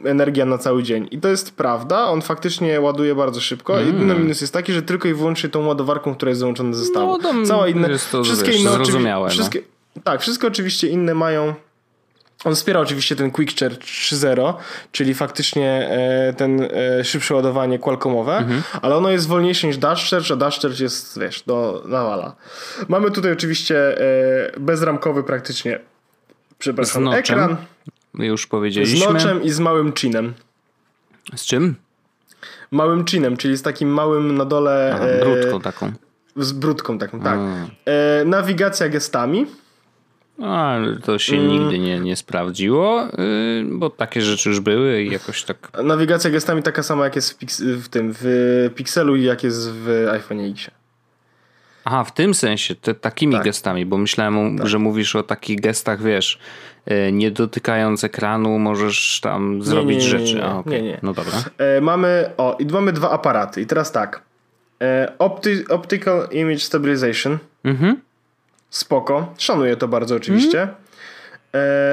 energia na cały dzień. I to jest prawda, on faktycznie ładuje bardzo szybko. Mm. Jedyny minus jest taki, że tylko i wyłącznie tą ładowarką, która jest załączona ze zestawu. No, Cała inne, jest to, wszystkie wiesz, inne zrozumiałe. No. Wszystkie, Tak, wszystko oczywiście inne mają on wspiera oczywiście ten Quick Charge 3.0, czyli faktycznie e, ten e, szybsze ładowanie Qualcommowe, mhm. ale ono jest wolniejsze niż Dash Charge, a Dash Charge jest, wiesz, do nawala. Mamy tutaj oczywiście bezramkowy praktycznie przepraszam, ekran. Już powiedzieliśmy. Z noczem i z małym chinem. Z czym? Małym chinem, czyli z takim małym na dole. Aha, e, brudką taką. Z brudką taką, tak. E, nawigacja gestami. A, to się mm. nigdy nie, nie sprawdziło, yy, bo takie rzeczy już były i jakoś tak. Nawigacja gestami taka sama jak jest w, w tym w Pixelu i jak jest w iPhone X. Aha, w tym sensie, te, takimi tak. gestami, bo myślałem, tak. że mówisz o takich gestach, wiesz, e, nie dotykając ekranu, możesz tam nie, zrobić nie, nie, rzeczy. A, okay. nie, nie. No dobra. E, mamy, o, i mamy dwa aparaty. I teraz tak. E, opti optical Image Stabilization. Mhm. Spoko. Szanuję to bardzo oczywiście. Mhm.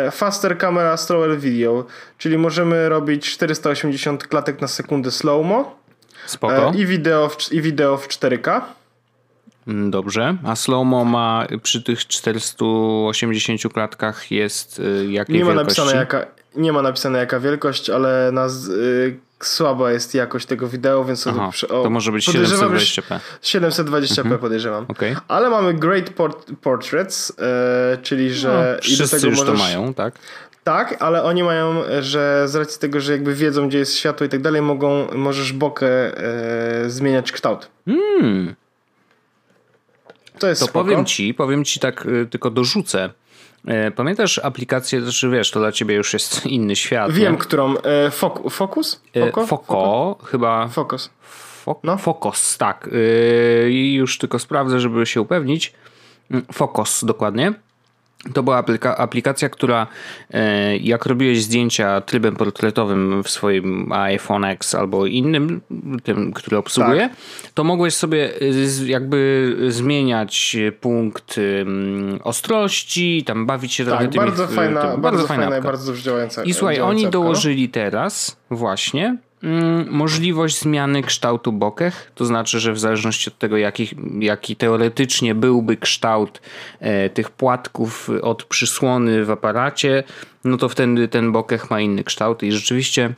E, faster Camera Slower Video, czyli możemy robić 480 klatek na sekundę slow-mo. Spoko. E, I wideo w, i wideo w 4K. Mm, dobrze. A Slowmo ma przy tych 480 klatkach jest y, jakiej nie ma wielkości? Napisane jaka, nie ma napisane jaka wielkość, ale nas, y, słaba jest jakość tego wideo, więc Aha, przy, o, to może być 720p. 720p mhm. podejrzewam. Okay. Ale mamy Great Port Portraits, y, czyli że... No, wszyscy tego już możesz, to mają, tak? Tak, ale oni mają, że z racji tego, że jakby wiedzą, gdzie jest światło i tak dalej, mogą, możesz bokę e, zmieniać kształt. Hmm. To jest To spoko. powiem ci, powiem ci tak, y, tylko dorzucę. E, pamiętasz aplikację, znaczy wiesz, to dla ciebie już jest *laughs* inny świat. Wiem, nie? którą. E, Focus? Foko? Foko, chyba. Focus. no. Focus, tak. I już tylko sprawdzę, żeby się upewnić. Mm, Focus, dokładnie. To była aplika aplikacja, która e, jak robiłeś zdjęcia trybem portretowym w swoim iPhone X albo innym, tym, który obsługuje, tak. to mogłeś sobie jakby zmieniać punkt ostrości, tam bawić się tak, trochę tymi... Bardzo fajna, bardzo, bardzo fajna i bardzo dobrze działająca. I słuchaj, oni dołożyli teraz właśnie możliwość zmiany kształtu bokeh, to znaczy, że w zależności od tego, jaki, jaki teoretycznie byłby kształt e, tych płatków od przysłony w aparacie, no to wtedy ten bokeh ma inny kształt i rzeczywiście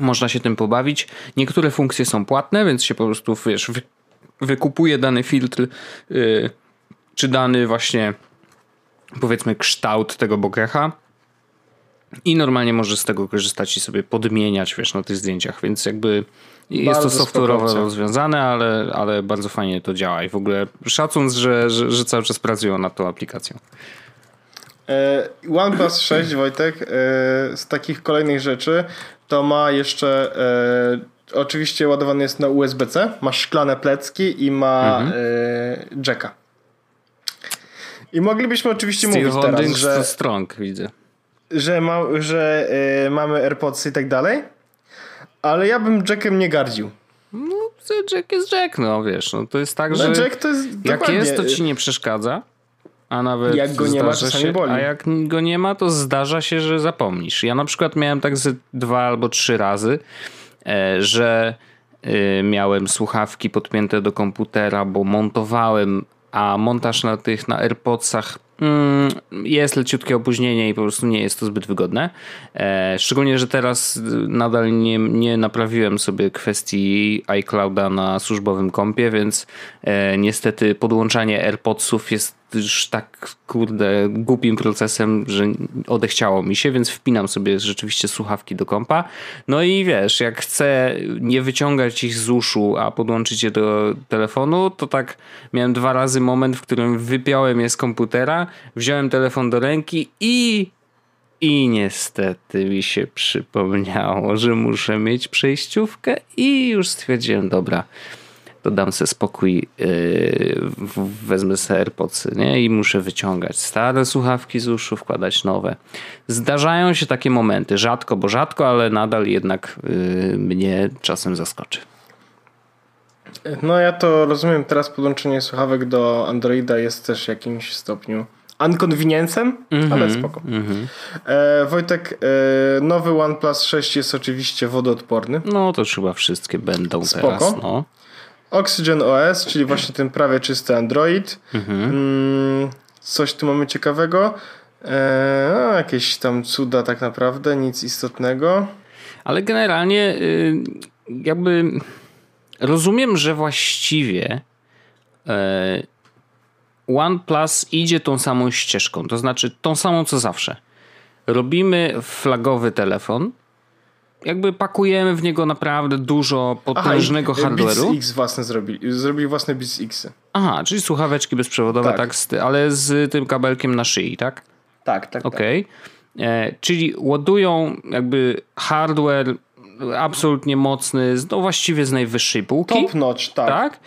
można się tym pobawić. Niektóre funkcje są płatne, więc się po prostu wiesz, wy, wykupuje dany filtr, yy, czy dany właśnie powiedzmy kształt tego bokecha i normalnie możesz z tego korzystać i sobie podmieniać, wiesz, na tych zdjęciach, więc jakby jest to software'owo rozwiązane, ale, ale bardzo fajnie to działa i w ogóle szacun, że, że, że cały czas pracują nad tą aplikacją. E, OnePlus 6, Wojtek, e, z takich kolejnych rzeczy, to ma jeszcze e, oczywiście ładowany jest na USB-C, ma szklane plecki i ma mhm. jacka. I moglibyśmy oczywiście Steve mówić teraz, że... strong, widzę że, ma, że y, mamy AirPods i tak dalej, ale ja bym Jackiem nie gardził. No, Jack jest Jack, no wiesz, no to jest tak, no, że Jack to jest jak jest, to ci nie przeszkadza, a nawet jak go nie ma, czasami się, boli. A jak go nie ma, to zdarza się, że zapomnisz. Ja na przykład miałem tak ze dwa albo trzy razy, e, że e, miałem słuchawki podpięte do komputera, bo montowałem, a montaż na tych na AirPodsach jest leciutkie opóźnienie i po prostu nie jest to zbyt wygodne. E, szczególnie, że teraz nadal nie, nie naprawiłem sobie kwestii iClouda na służbowym kompie, więc e, niestety podłączanie AirPodsów jest już tak, kurde, głupim procesem, że odechciało mi się, więc wpinam sobie rzeczywiście słuchawki do kompa. No i wiesz, jak chcę nie wyciągać ich z uszu, a podłączyć je do telefonu, to tak miałem dwa razy moment, w którym wypiąłem je z komputera, wziąłem telefon do ręki i I niestety mi się przypomniało, że muszę mieć przejściówkę i już stwierdziłem, dobra, to dam sobie spokój, yy, wezmę sobie AirPodsy, nie? I muszę wyciągać stare słuchawki z uszu, wkładać nowe. Zdarzają się takie momenty, rzadko, bo rzadko, ale nadal jednak yy, mnie czasem zaskoczy. No ja to rozumiem, teraz podłączenie słuchawek do Androida jest też w jakimś stopniu unconveniencem, mm -hmm, ale spoko. Mm -hmm. e, Wojtek, e, nowy OnePlus 6 jest oczywiście wodoodporny. No to chyba wszystkie będą spoko. teraz. No. Oxygen OS, czyli właśnie ten prawie czysty Android. Mhm. Mm, coś tu mamy ciekawego. E, no, jakieś tam cuda tak naprawdę, nic istotnego. Ale generalnie y, jakby rozumiem, że właściwie e, OnePlus idzie tą samą ścieżką, to znaczy tą samą co zawsze. Robimy flagowy telefon, jakby pakujemy w niego naprawdę dużo potężnego Aha, hardware'u. Beats X własne zrobili. Zrobili własne Beats X. Aha, czyli słuchaweczki bezprzewodowe, tak, tak ale z tym kabelkiem na szyi, tak? Tak, tak. Okej. Okay. Tak. Czyli ładują jakby hardware absolutnie mocny, no właściwie z najwyższej półki. Top notch, tak. tak?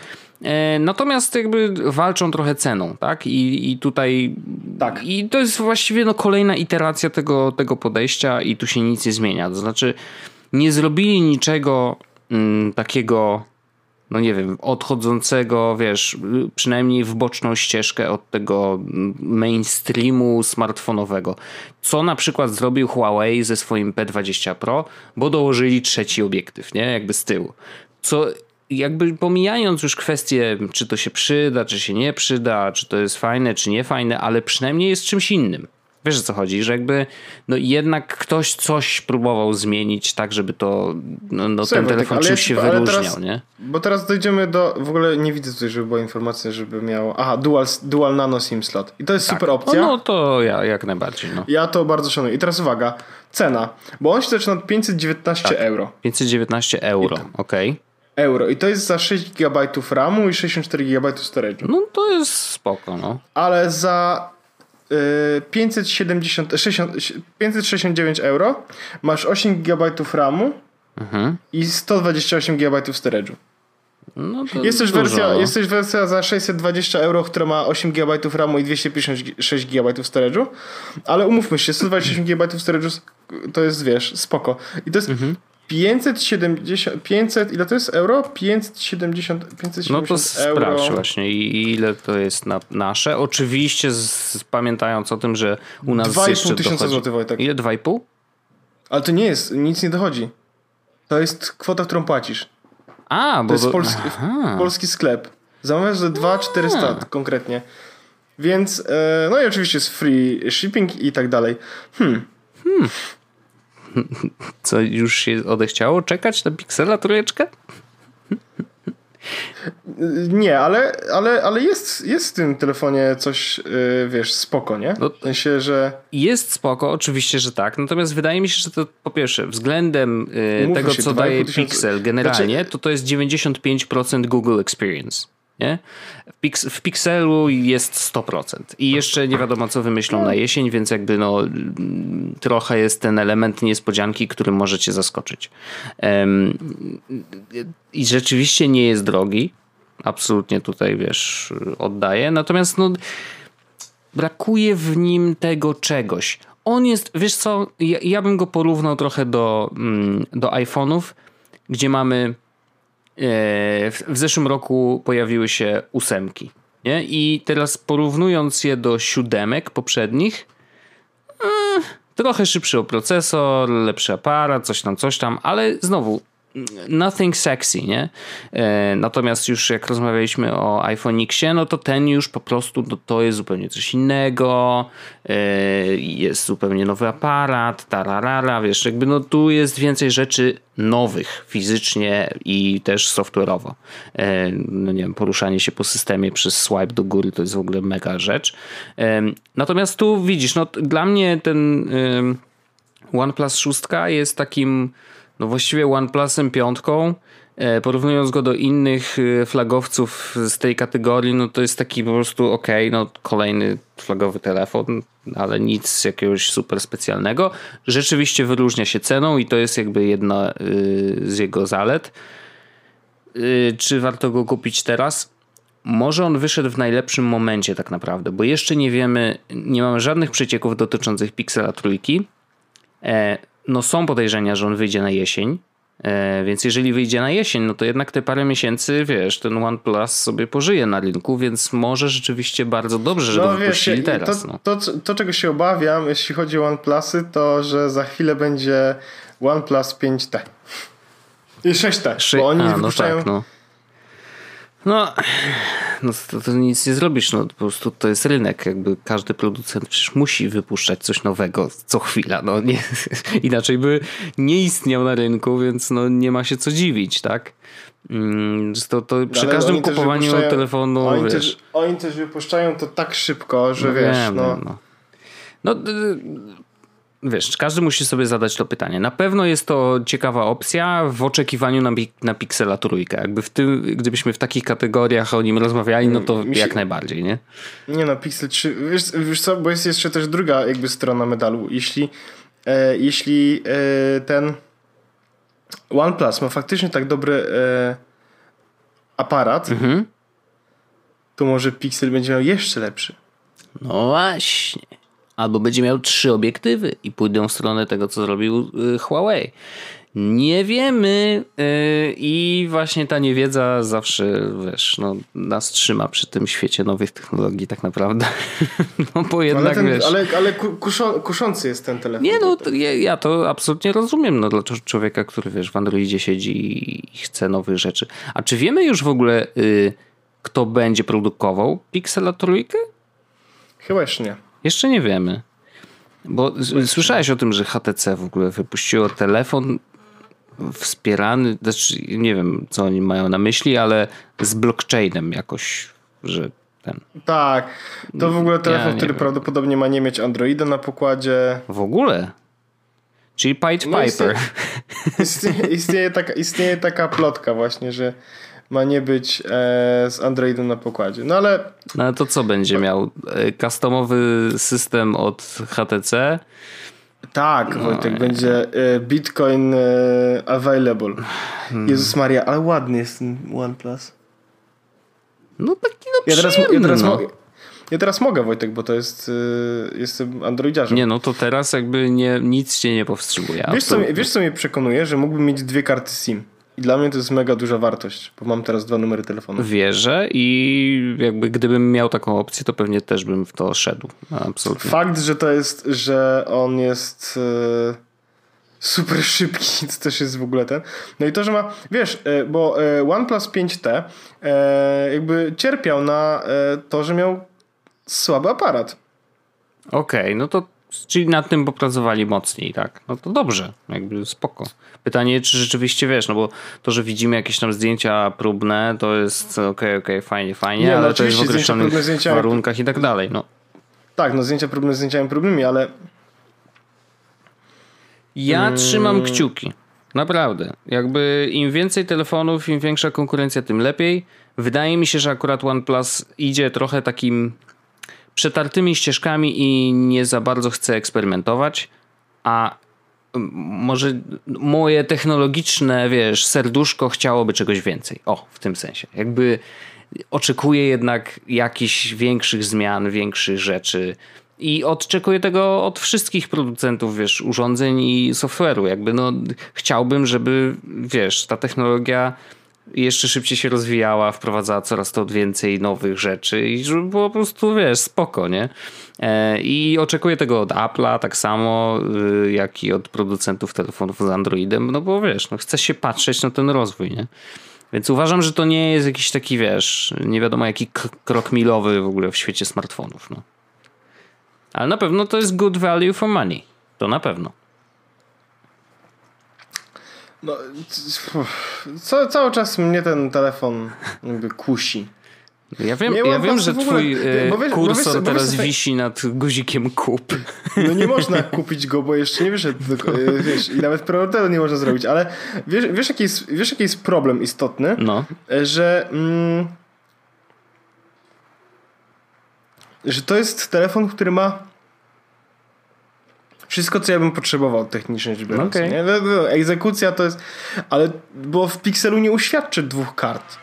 E, natomiast jakby walczą trochę ceną, tak? I, i tutaj. Tak. I to jest właściwie no kolejna iteracja tego, tego podejścia, i tu się nic nie zmienia. To znaczy, nie zrobili niczego mm, takiego, no nie wiem, odchodzącego, wiesz, przynajmniej w boczną ścieżkę od tego mainstreamu smartfonowego. Co na przykład zrobił Huawei ze swoim P20 Pro, bo dołożyli trzeci obiektyw, nie? Jakby z tyłu. Co jakby pomijając już kwestię, czy to się przyda, czy się nie przyda, czy to jest fajne, czy nie fajne, ale przynajmniej jest czymś innym. Wiesz o co chodzi, że jakby no jednak ktoś coś próbował zmienić tak, żeby to no, no ten telefon czymś się wyróżniał, teraz, nie? Bo teraz dojdziemy do, w ogóle nie widzę tutaj, żeby była informacja, żeby miał, aha, dual, dual nano SIM slot i to jest tak. super opcja. No, no to ja jak najbardziej, no. Ja to bardzo szanuję. I teraz uwaga, cena, bo on się zaczyna od 519 tak. euro. 519 euro, okej. Okay euro. I to jest za 6 GB RAMu i 64 GB storage'u. No to jest spoko, no. Ale za y, 570, 60, 569 euro masz 8 GB RAMu mhm. i 128 GB storage'u. No jest, też wersja, no. jest też wersja za 620 euro, która ma 8 GB RAMu i 256 GB storage'u, ale umówmy się, 128 GB storage'u to jest, wiesz, spoko. I to jest mhm. 570, 500, ile to jest euro? 570, 570 No to sprawdź właśnie ile to jest na nasze. Oczywiście z, pamiętając o tym, że u nas 2,5 tysiąca złotych Wojtek. Ile? 2,5? Ale to nie jest, nic nie dochodzi. To jest kwota, którą płacisz. A, bo... To jest polski, polski sklep. Zamawiasz za 2,400 konkretnie. Więc, e, no i oczywiście jest free shipping i tak dalej. Hmm. Hmm. *laughs* Co, już się odechciało czekać na Pixela trójeczkę? Nie, ale, ale, ale jest, jest w tym telefonie coś, yy, wiesz, spoko, nie? No, w sensie, że... Jest spoko, oczywiście, że tak. Natomiast wydaje mi się, że to po pierwsze, względem yy, tego, się, co daje Pixel generalnie, znaczy... to to jest 95% Google Experience. Nie? W, Pix w Pixelu jest 100%. I jeszcze nie wiadomo, co wymyślą na jesień, więc jakby no, trochę jest ten element niespodzianki, który może cię zaskoczyć. Um, I rzeczywiście nie jest drogi. Absolutnie tutaj, wiesz, oddaję. Natomiast no, brakuje w nim tego czegoś. On jest, wiesz co, ja, ja bym go porównał trochę do, mm, do iPhone'ów, gdzie mamy E, w zeszłym roku pojawiły się ósemki. Nie? I teraz porównując je do siódemek poprzednich, eh, trochę szybszy procesor, lepszy aparat, coś tam, coś tam, ale znowu nothing sexy, nie? E, natomiast już jak rozmawialiśmy o iPhone Xie, no to ten już po prostu to, to jest zupełnie coś innego, e, jest zupełnie nowy aparat, tararara, wiesz, jakby no tu jest więcej rzeczy nowych fizycznie i też software'owo. E, no nie wiem, poruszanie się po systemie przez swipe do góry to jest w ogóle mega rzecz. Natomiast tu widzisz, no dla mnie ten OnePlus 6 jest takim no właściwie OnePlusem piątką E, porównując go do innych e, flagowców z tej kategorii, no to jest taki po prostu ok, no kolejny flagowy telefon, ale nic jakiegoś super specjalnego. Rzeczywiście wyróżnia się ceną i to jest jakby jedna e, z jego zalet. Czy warto go kupić teraz? Może on wyszedł w najlepszym momencie tak naprawdę, bo jeszcze nie wiemy, nie mamy żadnych przecieków dotyczących Pixela trójki. No są podejrzenia, że on wyjdzie na jesień, E, więc jeżeli wyjdzie na jesień, no to jednak te parę miesięcy, wiesz, ten OnePlus sobie pożyje na rynku, więc może rzeczywiście bardzo dobrze, że no, go wypuścili wiesz, teraz. To, no. to, to, to, czego się obawiam, jeśli chodzi o OnePlusy, to że za chwilę będzie OnePlus 5T. I 6T, Szy- bo oni A, wypuszczają... No tak, no. No, no to, to, nic nie zrobisz, no po prostu to jest rynek, jakby każdy producent przecież musi wypuszczać coś nowego co chwila, no nie, *laughs* inaczej by nie istniał na rynku, więc no nie ma się co dziwić, tak? Mm, to, to przy każdym kupowaniu telefonu, oni wiesz... Też, oni też wypuszczają to tak szybko, że no wiesz, wiem, no... no. no wiesz, każdy musi sobie zadać to pytanie. Na pewno jest to ciekawa opcja w oczekiwaniu na, na Pixela trójkę. Jakby w tym, gdybyśmy w takich kategoriach o nim rozmawiali, no to się... jak najbardziej, nie? Nie no, Pixel 3, wiesz, wiesz co, bo jest jeszcze też druga jakby strona medalu. Jeśli, e, jeśli e, ten OnePlus ma faktycznie tak dobry e, aparat, mhm. to może Pixel będzie miał jeszcze lepszy. No właśnie albo będzie miał trzy obiektywy i pójdą w stronę tego, co zrobił y, Huawei. Nie wiemy yy, i właśnie ta niewiedza zawsze, wiesz, no, nas trzyma przy tym świecie nowych technologii tak naprawdę. *laughs* no bo jednak, ale, ten, wiesz... Ale, ale kuszą, kuszący jest ten telefon. Nie no, ja, ja, to absolutnie rozumiem, no dla człowieka, który, wiesz, w Androidzie siedzi i chce nowych rzeczy. A czy wiemy już w ogóle, yy, kto będzie produkował Pixela trójkę? Chyba jeszcze nie. Jeszcze nie wiemy. Bo słyszałeś o tym, że HTC w ogóle wypuściło telefon wspierany, znaczy nie wiem co oni mają na myśli, ale z blockchainem jakoś, że ten. Tak, to w ogóle telefon, ja który wiem. prawdopodobnie ma nie mieć Androida na pokładzie. W ogóle? Czyli Pied no Piper. *laughs* Istnieje, istnieje, taka, istnieje taka plotka właśnie, że ma nie być e, z Androidem na pokładzie. No ale. No ale to co będzie miał? E, customowy system od HTC? Tak, no, Wojtek, będzie e, Bitcoin e, available. Hmm. Jezus Maria, ale ładny jest ten OnePlus. No taki no ja teraz, ja teraz no. mogę. Ja teraz mogę, Wojtek, bo to jest. Yy, jestem Androidziarzem. Nie, no to teraz jakby nie, nic cię nie powstrzymuje. Wiesz co, wiesz, co mnie przekonuje? Że mógłbym mieć dwie karty SIM. I dla mnie to jest mega duża wartość, bo mam teraz dwa numery telefonu. Wierzę i jakby gdybym miał taką opcję, to pewnie też bym w to szedł. Absolutnie. Fakt, że to jest, że on jest e, super szybki, *laughs* to też jest w ogóle ten. No i to, że ma, wiesz, e, bo e, OnePlus 5T jakby cierpiał na to, że miał słaby aparat. Okej, okay, no to Czyli nad tym popracowali mocniej, tak. No to dobrze, jakby spoko. Pytanie, czy rzeczywiście wiesz, no bo to, że widzimy jakieś tam zdjęcia próbne, to jest okej, okay, okej, okay, fajnie, fajnie, Nie, ale no to jest w określonych warunkach i tak dalej, no. Tak, no zdjęcia próbne zdjęciami próbnymi, ale... Ja hmm. trzymam kciuki. Naprawdę. Jakby im więcej telefonów, im większa konkurencja, tym lepiej. Wydaje mi się, że akurat OnePlus idzie trochę takim przetartymi ścieżkami i nie za bardzo chcę eksperymentować, a może moje technologiczne, wiesz, serduszko chciałoby czegoś więcej. O, w tym sensie. Jakby oczekuję jednak jakichś większych zmian, większych rzeczy. I oczekuję tego od wszystkich producentów, wiesz, urządzeń i software'u. Jakby no, chciałbym, żeby, wiesz, ta technologia jeszcze szybciej się rozwijała, wprowadzała coraz to więcej nowych rzeczy i żeby było po prostu, wiesz, spoko, nie? E, I oczekuję tego od Apple'a tak samo, y, jak i od producentów telefonów z Androidem, no bo wiesz, no chcę się patrzeć na ten rozwój, nie? Więc uważam, że to nie jest jakiś taki, wiesz, nie wiadomo jaki krok milowy w ogóle w świecie smartfonów, no. Ale na pewno to jest good value for money. To na pewno. No, co, cały czas mnie ten telefon jakby kusi. Ja wiem, ja wiem że ogóle. twój e, Bo wiesz- kursor wiesz- bo wiesz, teraz wisi nad guzikiem kup. No nie *laughs* można kupić go, bo jeszcze nie wyszedł, e, wiesz, i nawet preorderu nie można zrobić, ale wiesz, wiesz, jaki jest, wiesz jaki jest problem istotny? No. E, Że... Mm, że to jest telefon, który ma wszystko, co ja bym potrzebował technicznie rzecz biorąc. Okej. nie? No, no, Egzekucja to jest... Ale bo w Pixelu nie uświadczy dwóch kart.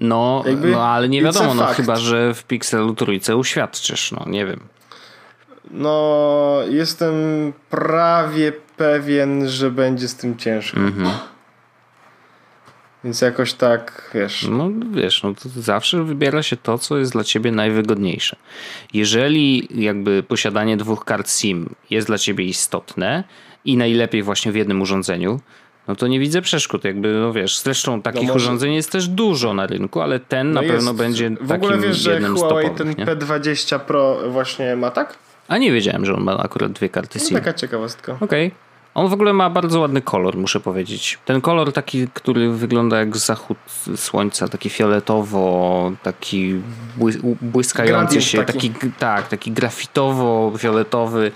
No, Jakby no ale nie wiadomo, no chyba, że w Pixelu trójce uświadczysz, no nie wiem. No, jestem prawie pewien, że będzie z tym ciężko. Mhm. Więc jakoś tak, wiesz. No wiesz, no to zawsze wybiera się to, co jest dla ciebie najwygodniejsze. Jeżeli jakby posiadanie dwóch kart SIM jest dla ciebie istotne i najlepiej właśnie w jednym urządzeniu, no to nie widzę przeszkód. Jakby, no wiesz, zresztą takich może- urządzeń jest też dużo na rynku, ale ten No na pewno jest. będzie W takim ogóle wiesz, że Huawei ten nie? P20 Pro właśnie ma tak? A nie wiedziałem, że on ma akurat dwie karty No, SIM. taka ciekawostka. Okej. On w ogóle ma bardzo ładny kolor, muszę powiedzieć. Ten kolor taki, który wygląda jak zachód słońca, taki fioletowo, taki błys- błyskający Gradient się, taki. taki. tak, taki grafitowo-fioletowy.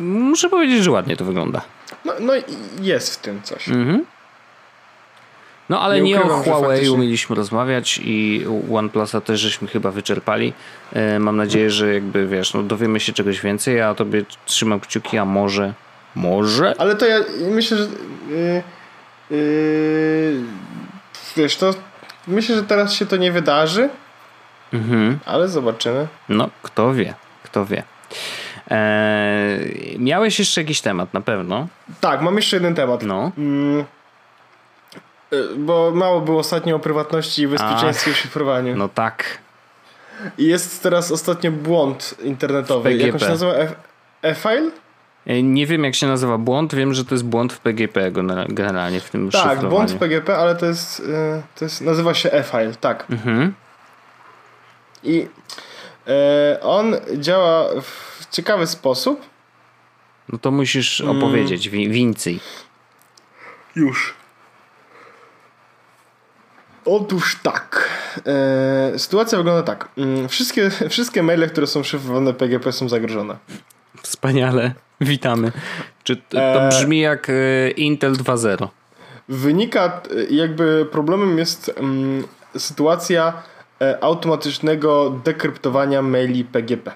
Muszę powiedzieć, że ładnie to wygląda. No, no i jest w tym coś. Mhm. No ale Nie nie, ukrywam, o Huawei mieliśmy rozmawiać i OnePlusa też żeśmy chyba wyczerpali. E, Mam nadzieję, że jakby wiesz, no dowiemy się czegoś więcej. Ja tobie trzymam kciuki, a może, może Ale to ja myślę, że. Yy, yy, wiesz, to. Myślę, że teraz się to nie wydarzy, Mhm. ale zobaczymy. No, kto wie, kto wie. Eee, miałeś jeszcze jakiś temat, na pewno. Tak, mam jeszcze jeden temat. No. Mm, y, bo mało było ostatnio o prywatności i bezpieczeństwie w szyfrowaniu. No tak. Jest teraz ostatnio błąd internetowy. PGP. Jak on się nazywa? E-file? E, Nie wiem, jak się nazywa błąd. Wiem, że to jest błąd w PGP genera- generalnie w tym Tak, szyfrowaniu. błąd w PGP, ale to jest, y, to jest nazywa się e-file, tak. Mhm. I e, on działa w ciekawy sposób. No to musisz Mm. opowiedzieć wi- więcej. Już. Otóż tak. E, sytuacja wygląda tak. Mm, Wszystkie, wszystkie maile, które są szyfrowane PGP są zagrożone. Wspaniale. Witamy. Czy to, to Eee. brzmi jak e, Intel 2.0? Wynika, e, jakby problemem jest mm, sytuacja e, automatycznego dekryptowania maili PGP.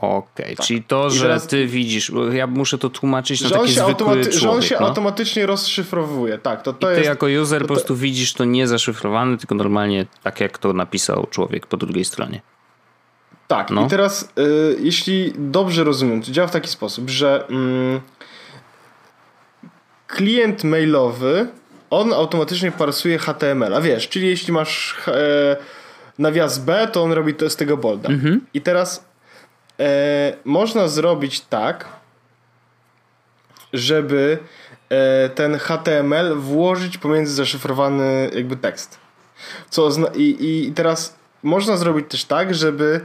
Okej, czyli to, Tak. I że teraz- ty widzisz, ja muszę to tłumaczyć na Że taki zwykły automaty- że on człowiek. się no. automatycznie rozszyfrowuje. Tak, to, to Ty jest. jako user to- po prostu widzisz to nie zaszyfrowane, tylko normalnie tak jak to napisał człowiek po drugiej stronie. Tak, No. i teraz y, jeśli dobrze rozumiem, to działa w taki sposób, że mm, klient mailowy, on automatycznie parsuje HTML, a wiesz, czyli jeśli masz e, nawias B, to on robi to z tego bolda. I teraz e, można zrobić tak, żeby e, ten HTML włożyć pomiędzy zaszyfrowany jakby tekst. Co i, I teraz można zrobić też tak, żeby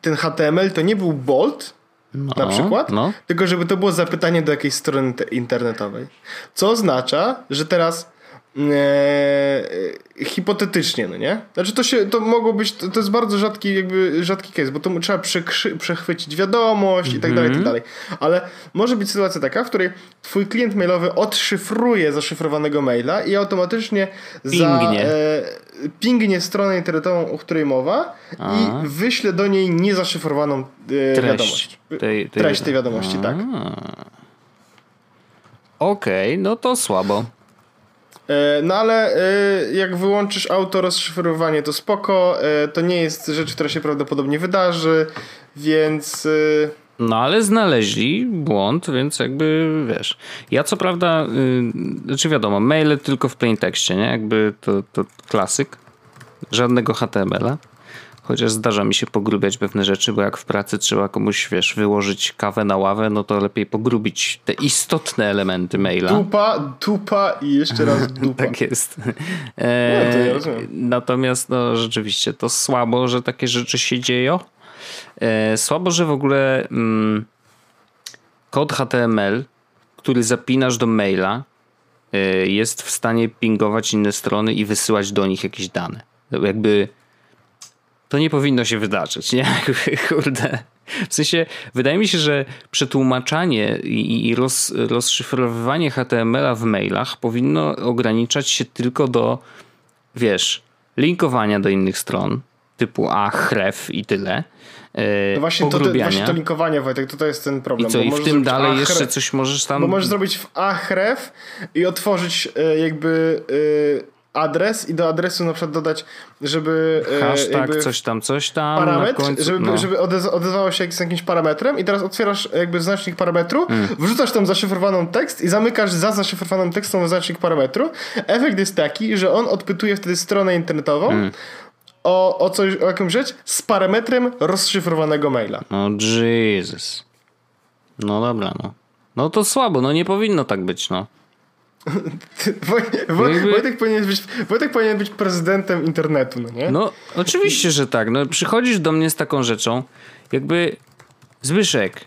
ten HTML to nie był bold, No, na przykład, No. tylko żeby to było zapytanie do jakiejś strony te- internetowej. Co oznacza, że teraz e, hipotetycznie, no nie? Znaczy to się, to mogło być, to, to jest bardzo rzadki jakby, rzadki case, bo to trzeba przekrzy, przechwycić wiadomość i tak dalej, i tak dalej. Ale może być sytuacja taka, w której twój klient mailowy odszyfruje zaszyfrowanego maila i automatycznie Pingnie. Za, e, pingnie stronę internetową, o której mowa i wyśle do niej niezaszyfrowaną e, wiadomość. Treść tej, tej, Treść tej wiadomości, tak. Okej, no to słabo. E, No ale e, jak wyłączysz auto rozszyfrowanie to spoko, e, to nie jest rzecz, która się prawdopodobnie wydarzy, więc No ale znaleźli błąd, więc jakby wiesz. Ja co prawda, yy, znaczy wiadomo, maile tylko w plain tekście, nie? Jakby to, to klasyk. Żadnego HTML-a. Chociaż zdarza mi się pogrubiać pewne rzeczy, bo jak w pracy trzeba komuś, wiesz, wyłożyć kawę na ławę, no to lepiej pogrubić te istotne elementy maila. dupa, dupa i jeszcze raz *laughs* dupa. Tak jest. No, E, to ja natomiast no, rzeczywiście to słabo, że takie rzeczy się dzieją. E, słabo, że w ogóle mm, kod HTML, który zapinasz do maila, y, jest w stanie pingować inne strony i wysyłać do nich jakieś dane. Jakby to nie powinno się wydarzyć, nie? *laughs* Kurde. W sensie, wydaje mi się, że przetłumaczanie i, i roz, rozszyfrowywanie HTML-a w mailach powinno ograniczać się tylko do, wiesz, linkowania do innych stron, typu a, chref i tyle. E, no właśnie to, właśnie to linkowanie, Wojtek, to, to jest ten problem. I co, i w tym dalej jeszcze coś możesz tam... Bo możesz zrobić w ahref i otworzyć e, jakby e, adres i do adresu na przykład dodać, żeby... Hashtag, coś tam, coś tam. Parametr, końcu, żeby, no. żeby odezwało się z jakimś parametrem i teraz otwierasz jakby znacznik parametru, mm. wrzucasz tam zaszyfrowaną tekst i zamykasz za zaszyfrowaną tekstem znacznik parametru. Efekt jest taki, że on odpytuje wtedy stronę internetową, mm o, o, coś, o jakąś rzecz z parametrem rozszyfrowanego maila. No Jesus. No dobra, no. No to słabo, no nie powinno tak być, no. Woj, Woj, Jakby... Wojtek, powinien być, Wojtek powinien być prezydentem internetu, no nie? No, oczywiście, że tak. No, przychodzisz do mnie z taką rzeczą, jakby Zbyszek,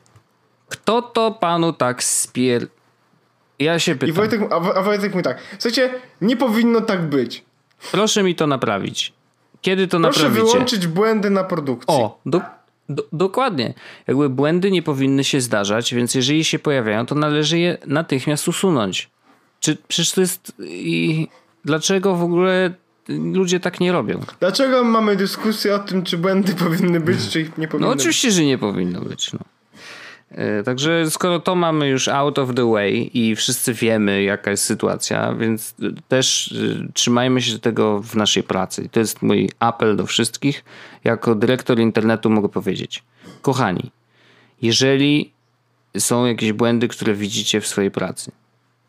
kto to panu tak spier... Ja się pytam. I Wojtek, a, a Wojtek mówi tak, słuchajcie, nie powinno tak być. Proszę mi to naprawić. Kiedy to Proszę naprawicie? Proszę wyłączyć błędy na produkcji. O, do, do, dokładnie. Jakby błędy nie powinny się zdarzać, więc jeżeli się pojawiają, to należy je natychmiast usunąć. Czy przecież to jest. I dlaczego w ogóle ludzie tak nie robią? Dlaczego mamy dyskusję o tym, czy błędy powinny być, czy ich nie powinny No oczywiście, być? że nie powinno być. No. E, także skoro to mamy już out of the way i wszyscy wiemy, jaka jest sytuacja, więc też e, trzymajmy się tego w naszej pracy. I to jest mój apel do wszystkich. Jako dyrektor internetu mogę powiedzieć: Kochani, jeżeli są jakieś błędy, które widzicie w swojej pracy,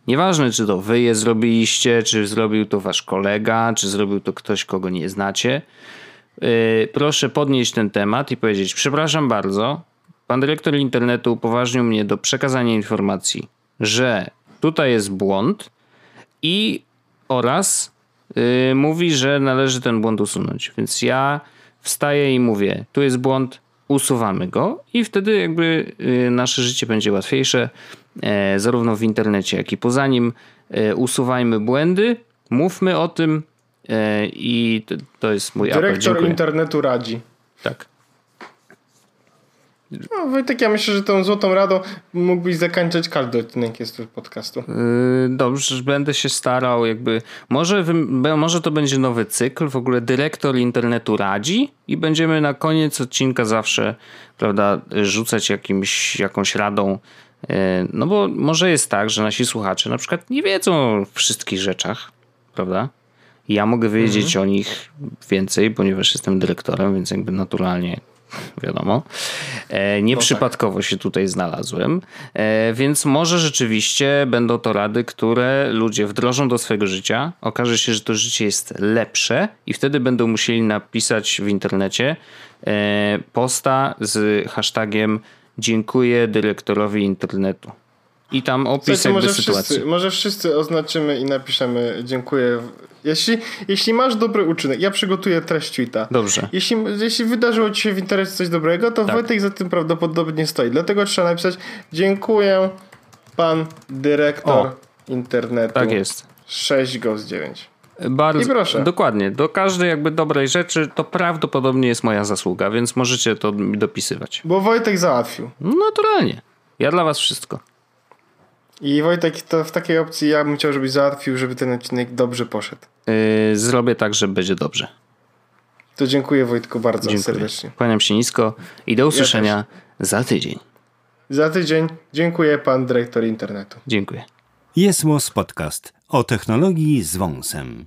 Nieważne, czy to wy je zrobiliście, czy zrobił to wasz kolega, czy zrobił to ktoś, kogo nie znacie. Yy, proszę podnieść ten temat i powiedzieć: Przepraszam bardzo, pan dyrektor internetu upoważnił mnie do przekazania informacji, że tutaj jest błąd i oraz yy, mówi, że należy ten błąd usunąć. Więc ja wstaję i mówię: Tu jest błąd, usuwamy go, i wtedy jakby yy, nasze życie będzie łatwiejsze zarówno w internecie, jak i poza nim. E, usuwajmy błędy, mówmy o tym e, i to jest mój Dyrektor apel. Dyrektor internetu radzi. Tak. No, Wojtek, ja myślę, że tą złotą radą mógłbyś zakończyć każdy odcinek jest podcastu. Yy, dobrze, będę się starał jakby, może, może to będzie nowy cykl, w ogóle dyrektor internetu radzi i będziemy na koniec odcinka zawsze, prawda, rzucać jakimś, jakąś radą E, no bo może jest tak, że nasi słuchacze na przykład nie wiedzą o wszystkich rzeczach, prawda? Ja mogę wiedzieć mhm. o nich więcej, ponieważ jestem dyrektorem, więc jakby naturalnie *laughs* wiadomo. E, nieprzypadkowo tak. się tutaj znalazłem, e, więc może rzeczywiście będą to rady, które ludzie wdrożą do swojego życia. Okaże się, że to życie jest lepsze i wtedy będą musieli napisać w internecie posta z hashtagiem dziękuję dyrektorowi internetu. I tam opis jakby może sytuacji. Wszyscy, może wszyscy oznaczymy i napiszemy dziękuję. Jeśli, jeśli masz dobry uczynek, ja przygotuję treść tweeta. Dobrze. Jeśli, jeśli wydarzyło ci się w internecie coś dobrego, to tak. Wojtek za tym prawdopodobnie stoi. Dlatego trzeba napisać dziękuję pan dyrektor o, internetu. Tak jest. 6 go z 9. Bardzo, I proszę. Dokładnie. Do każdej jakby dobrej rzeczy to prawdopodobnie jest moja zasługa, więc możecie to dopisywać. Bo Wojtek załatwił. No, naturalnie. Ja dla was wszystko. I Wojtek, to w takiej opcji ja bym chciał, żebyś załatwił, żeby ten odcinek dobrze poszedł. Yy, zrobię tak, że będzie dobrze. To dziękuję Wojtku bardzo dziękuję. serdecznie. Kłaniam się nisko i do usłyszenia ja za tydzień. Za tydzień. Dziękuję pan dyrektor internetu. Dziękuję. Jest Podcast o technologii z wąsem.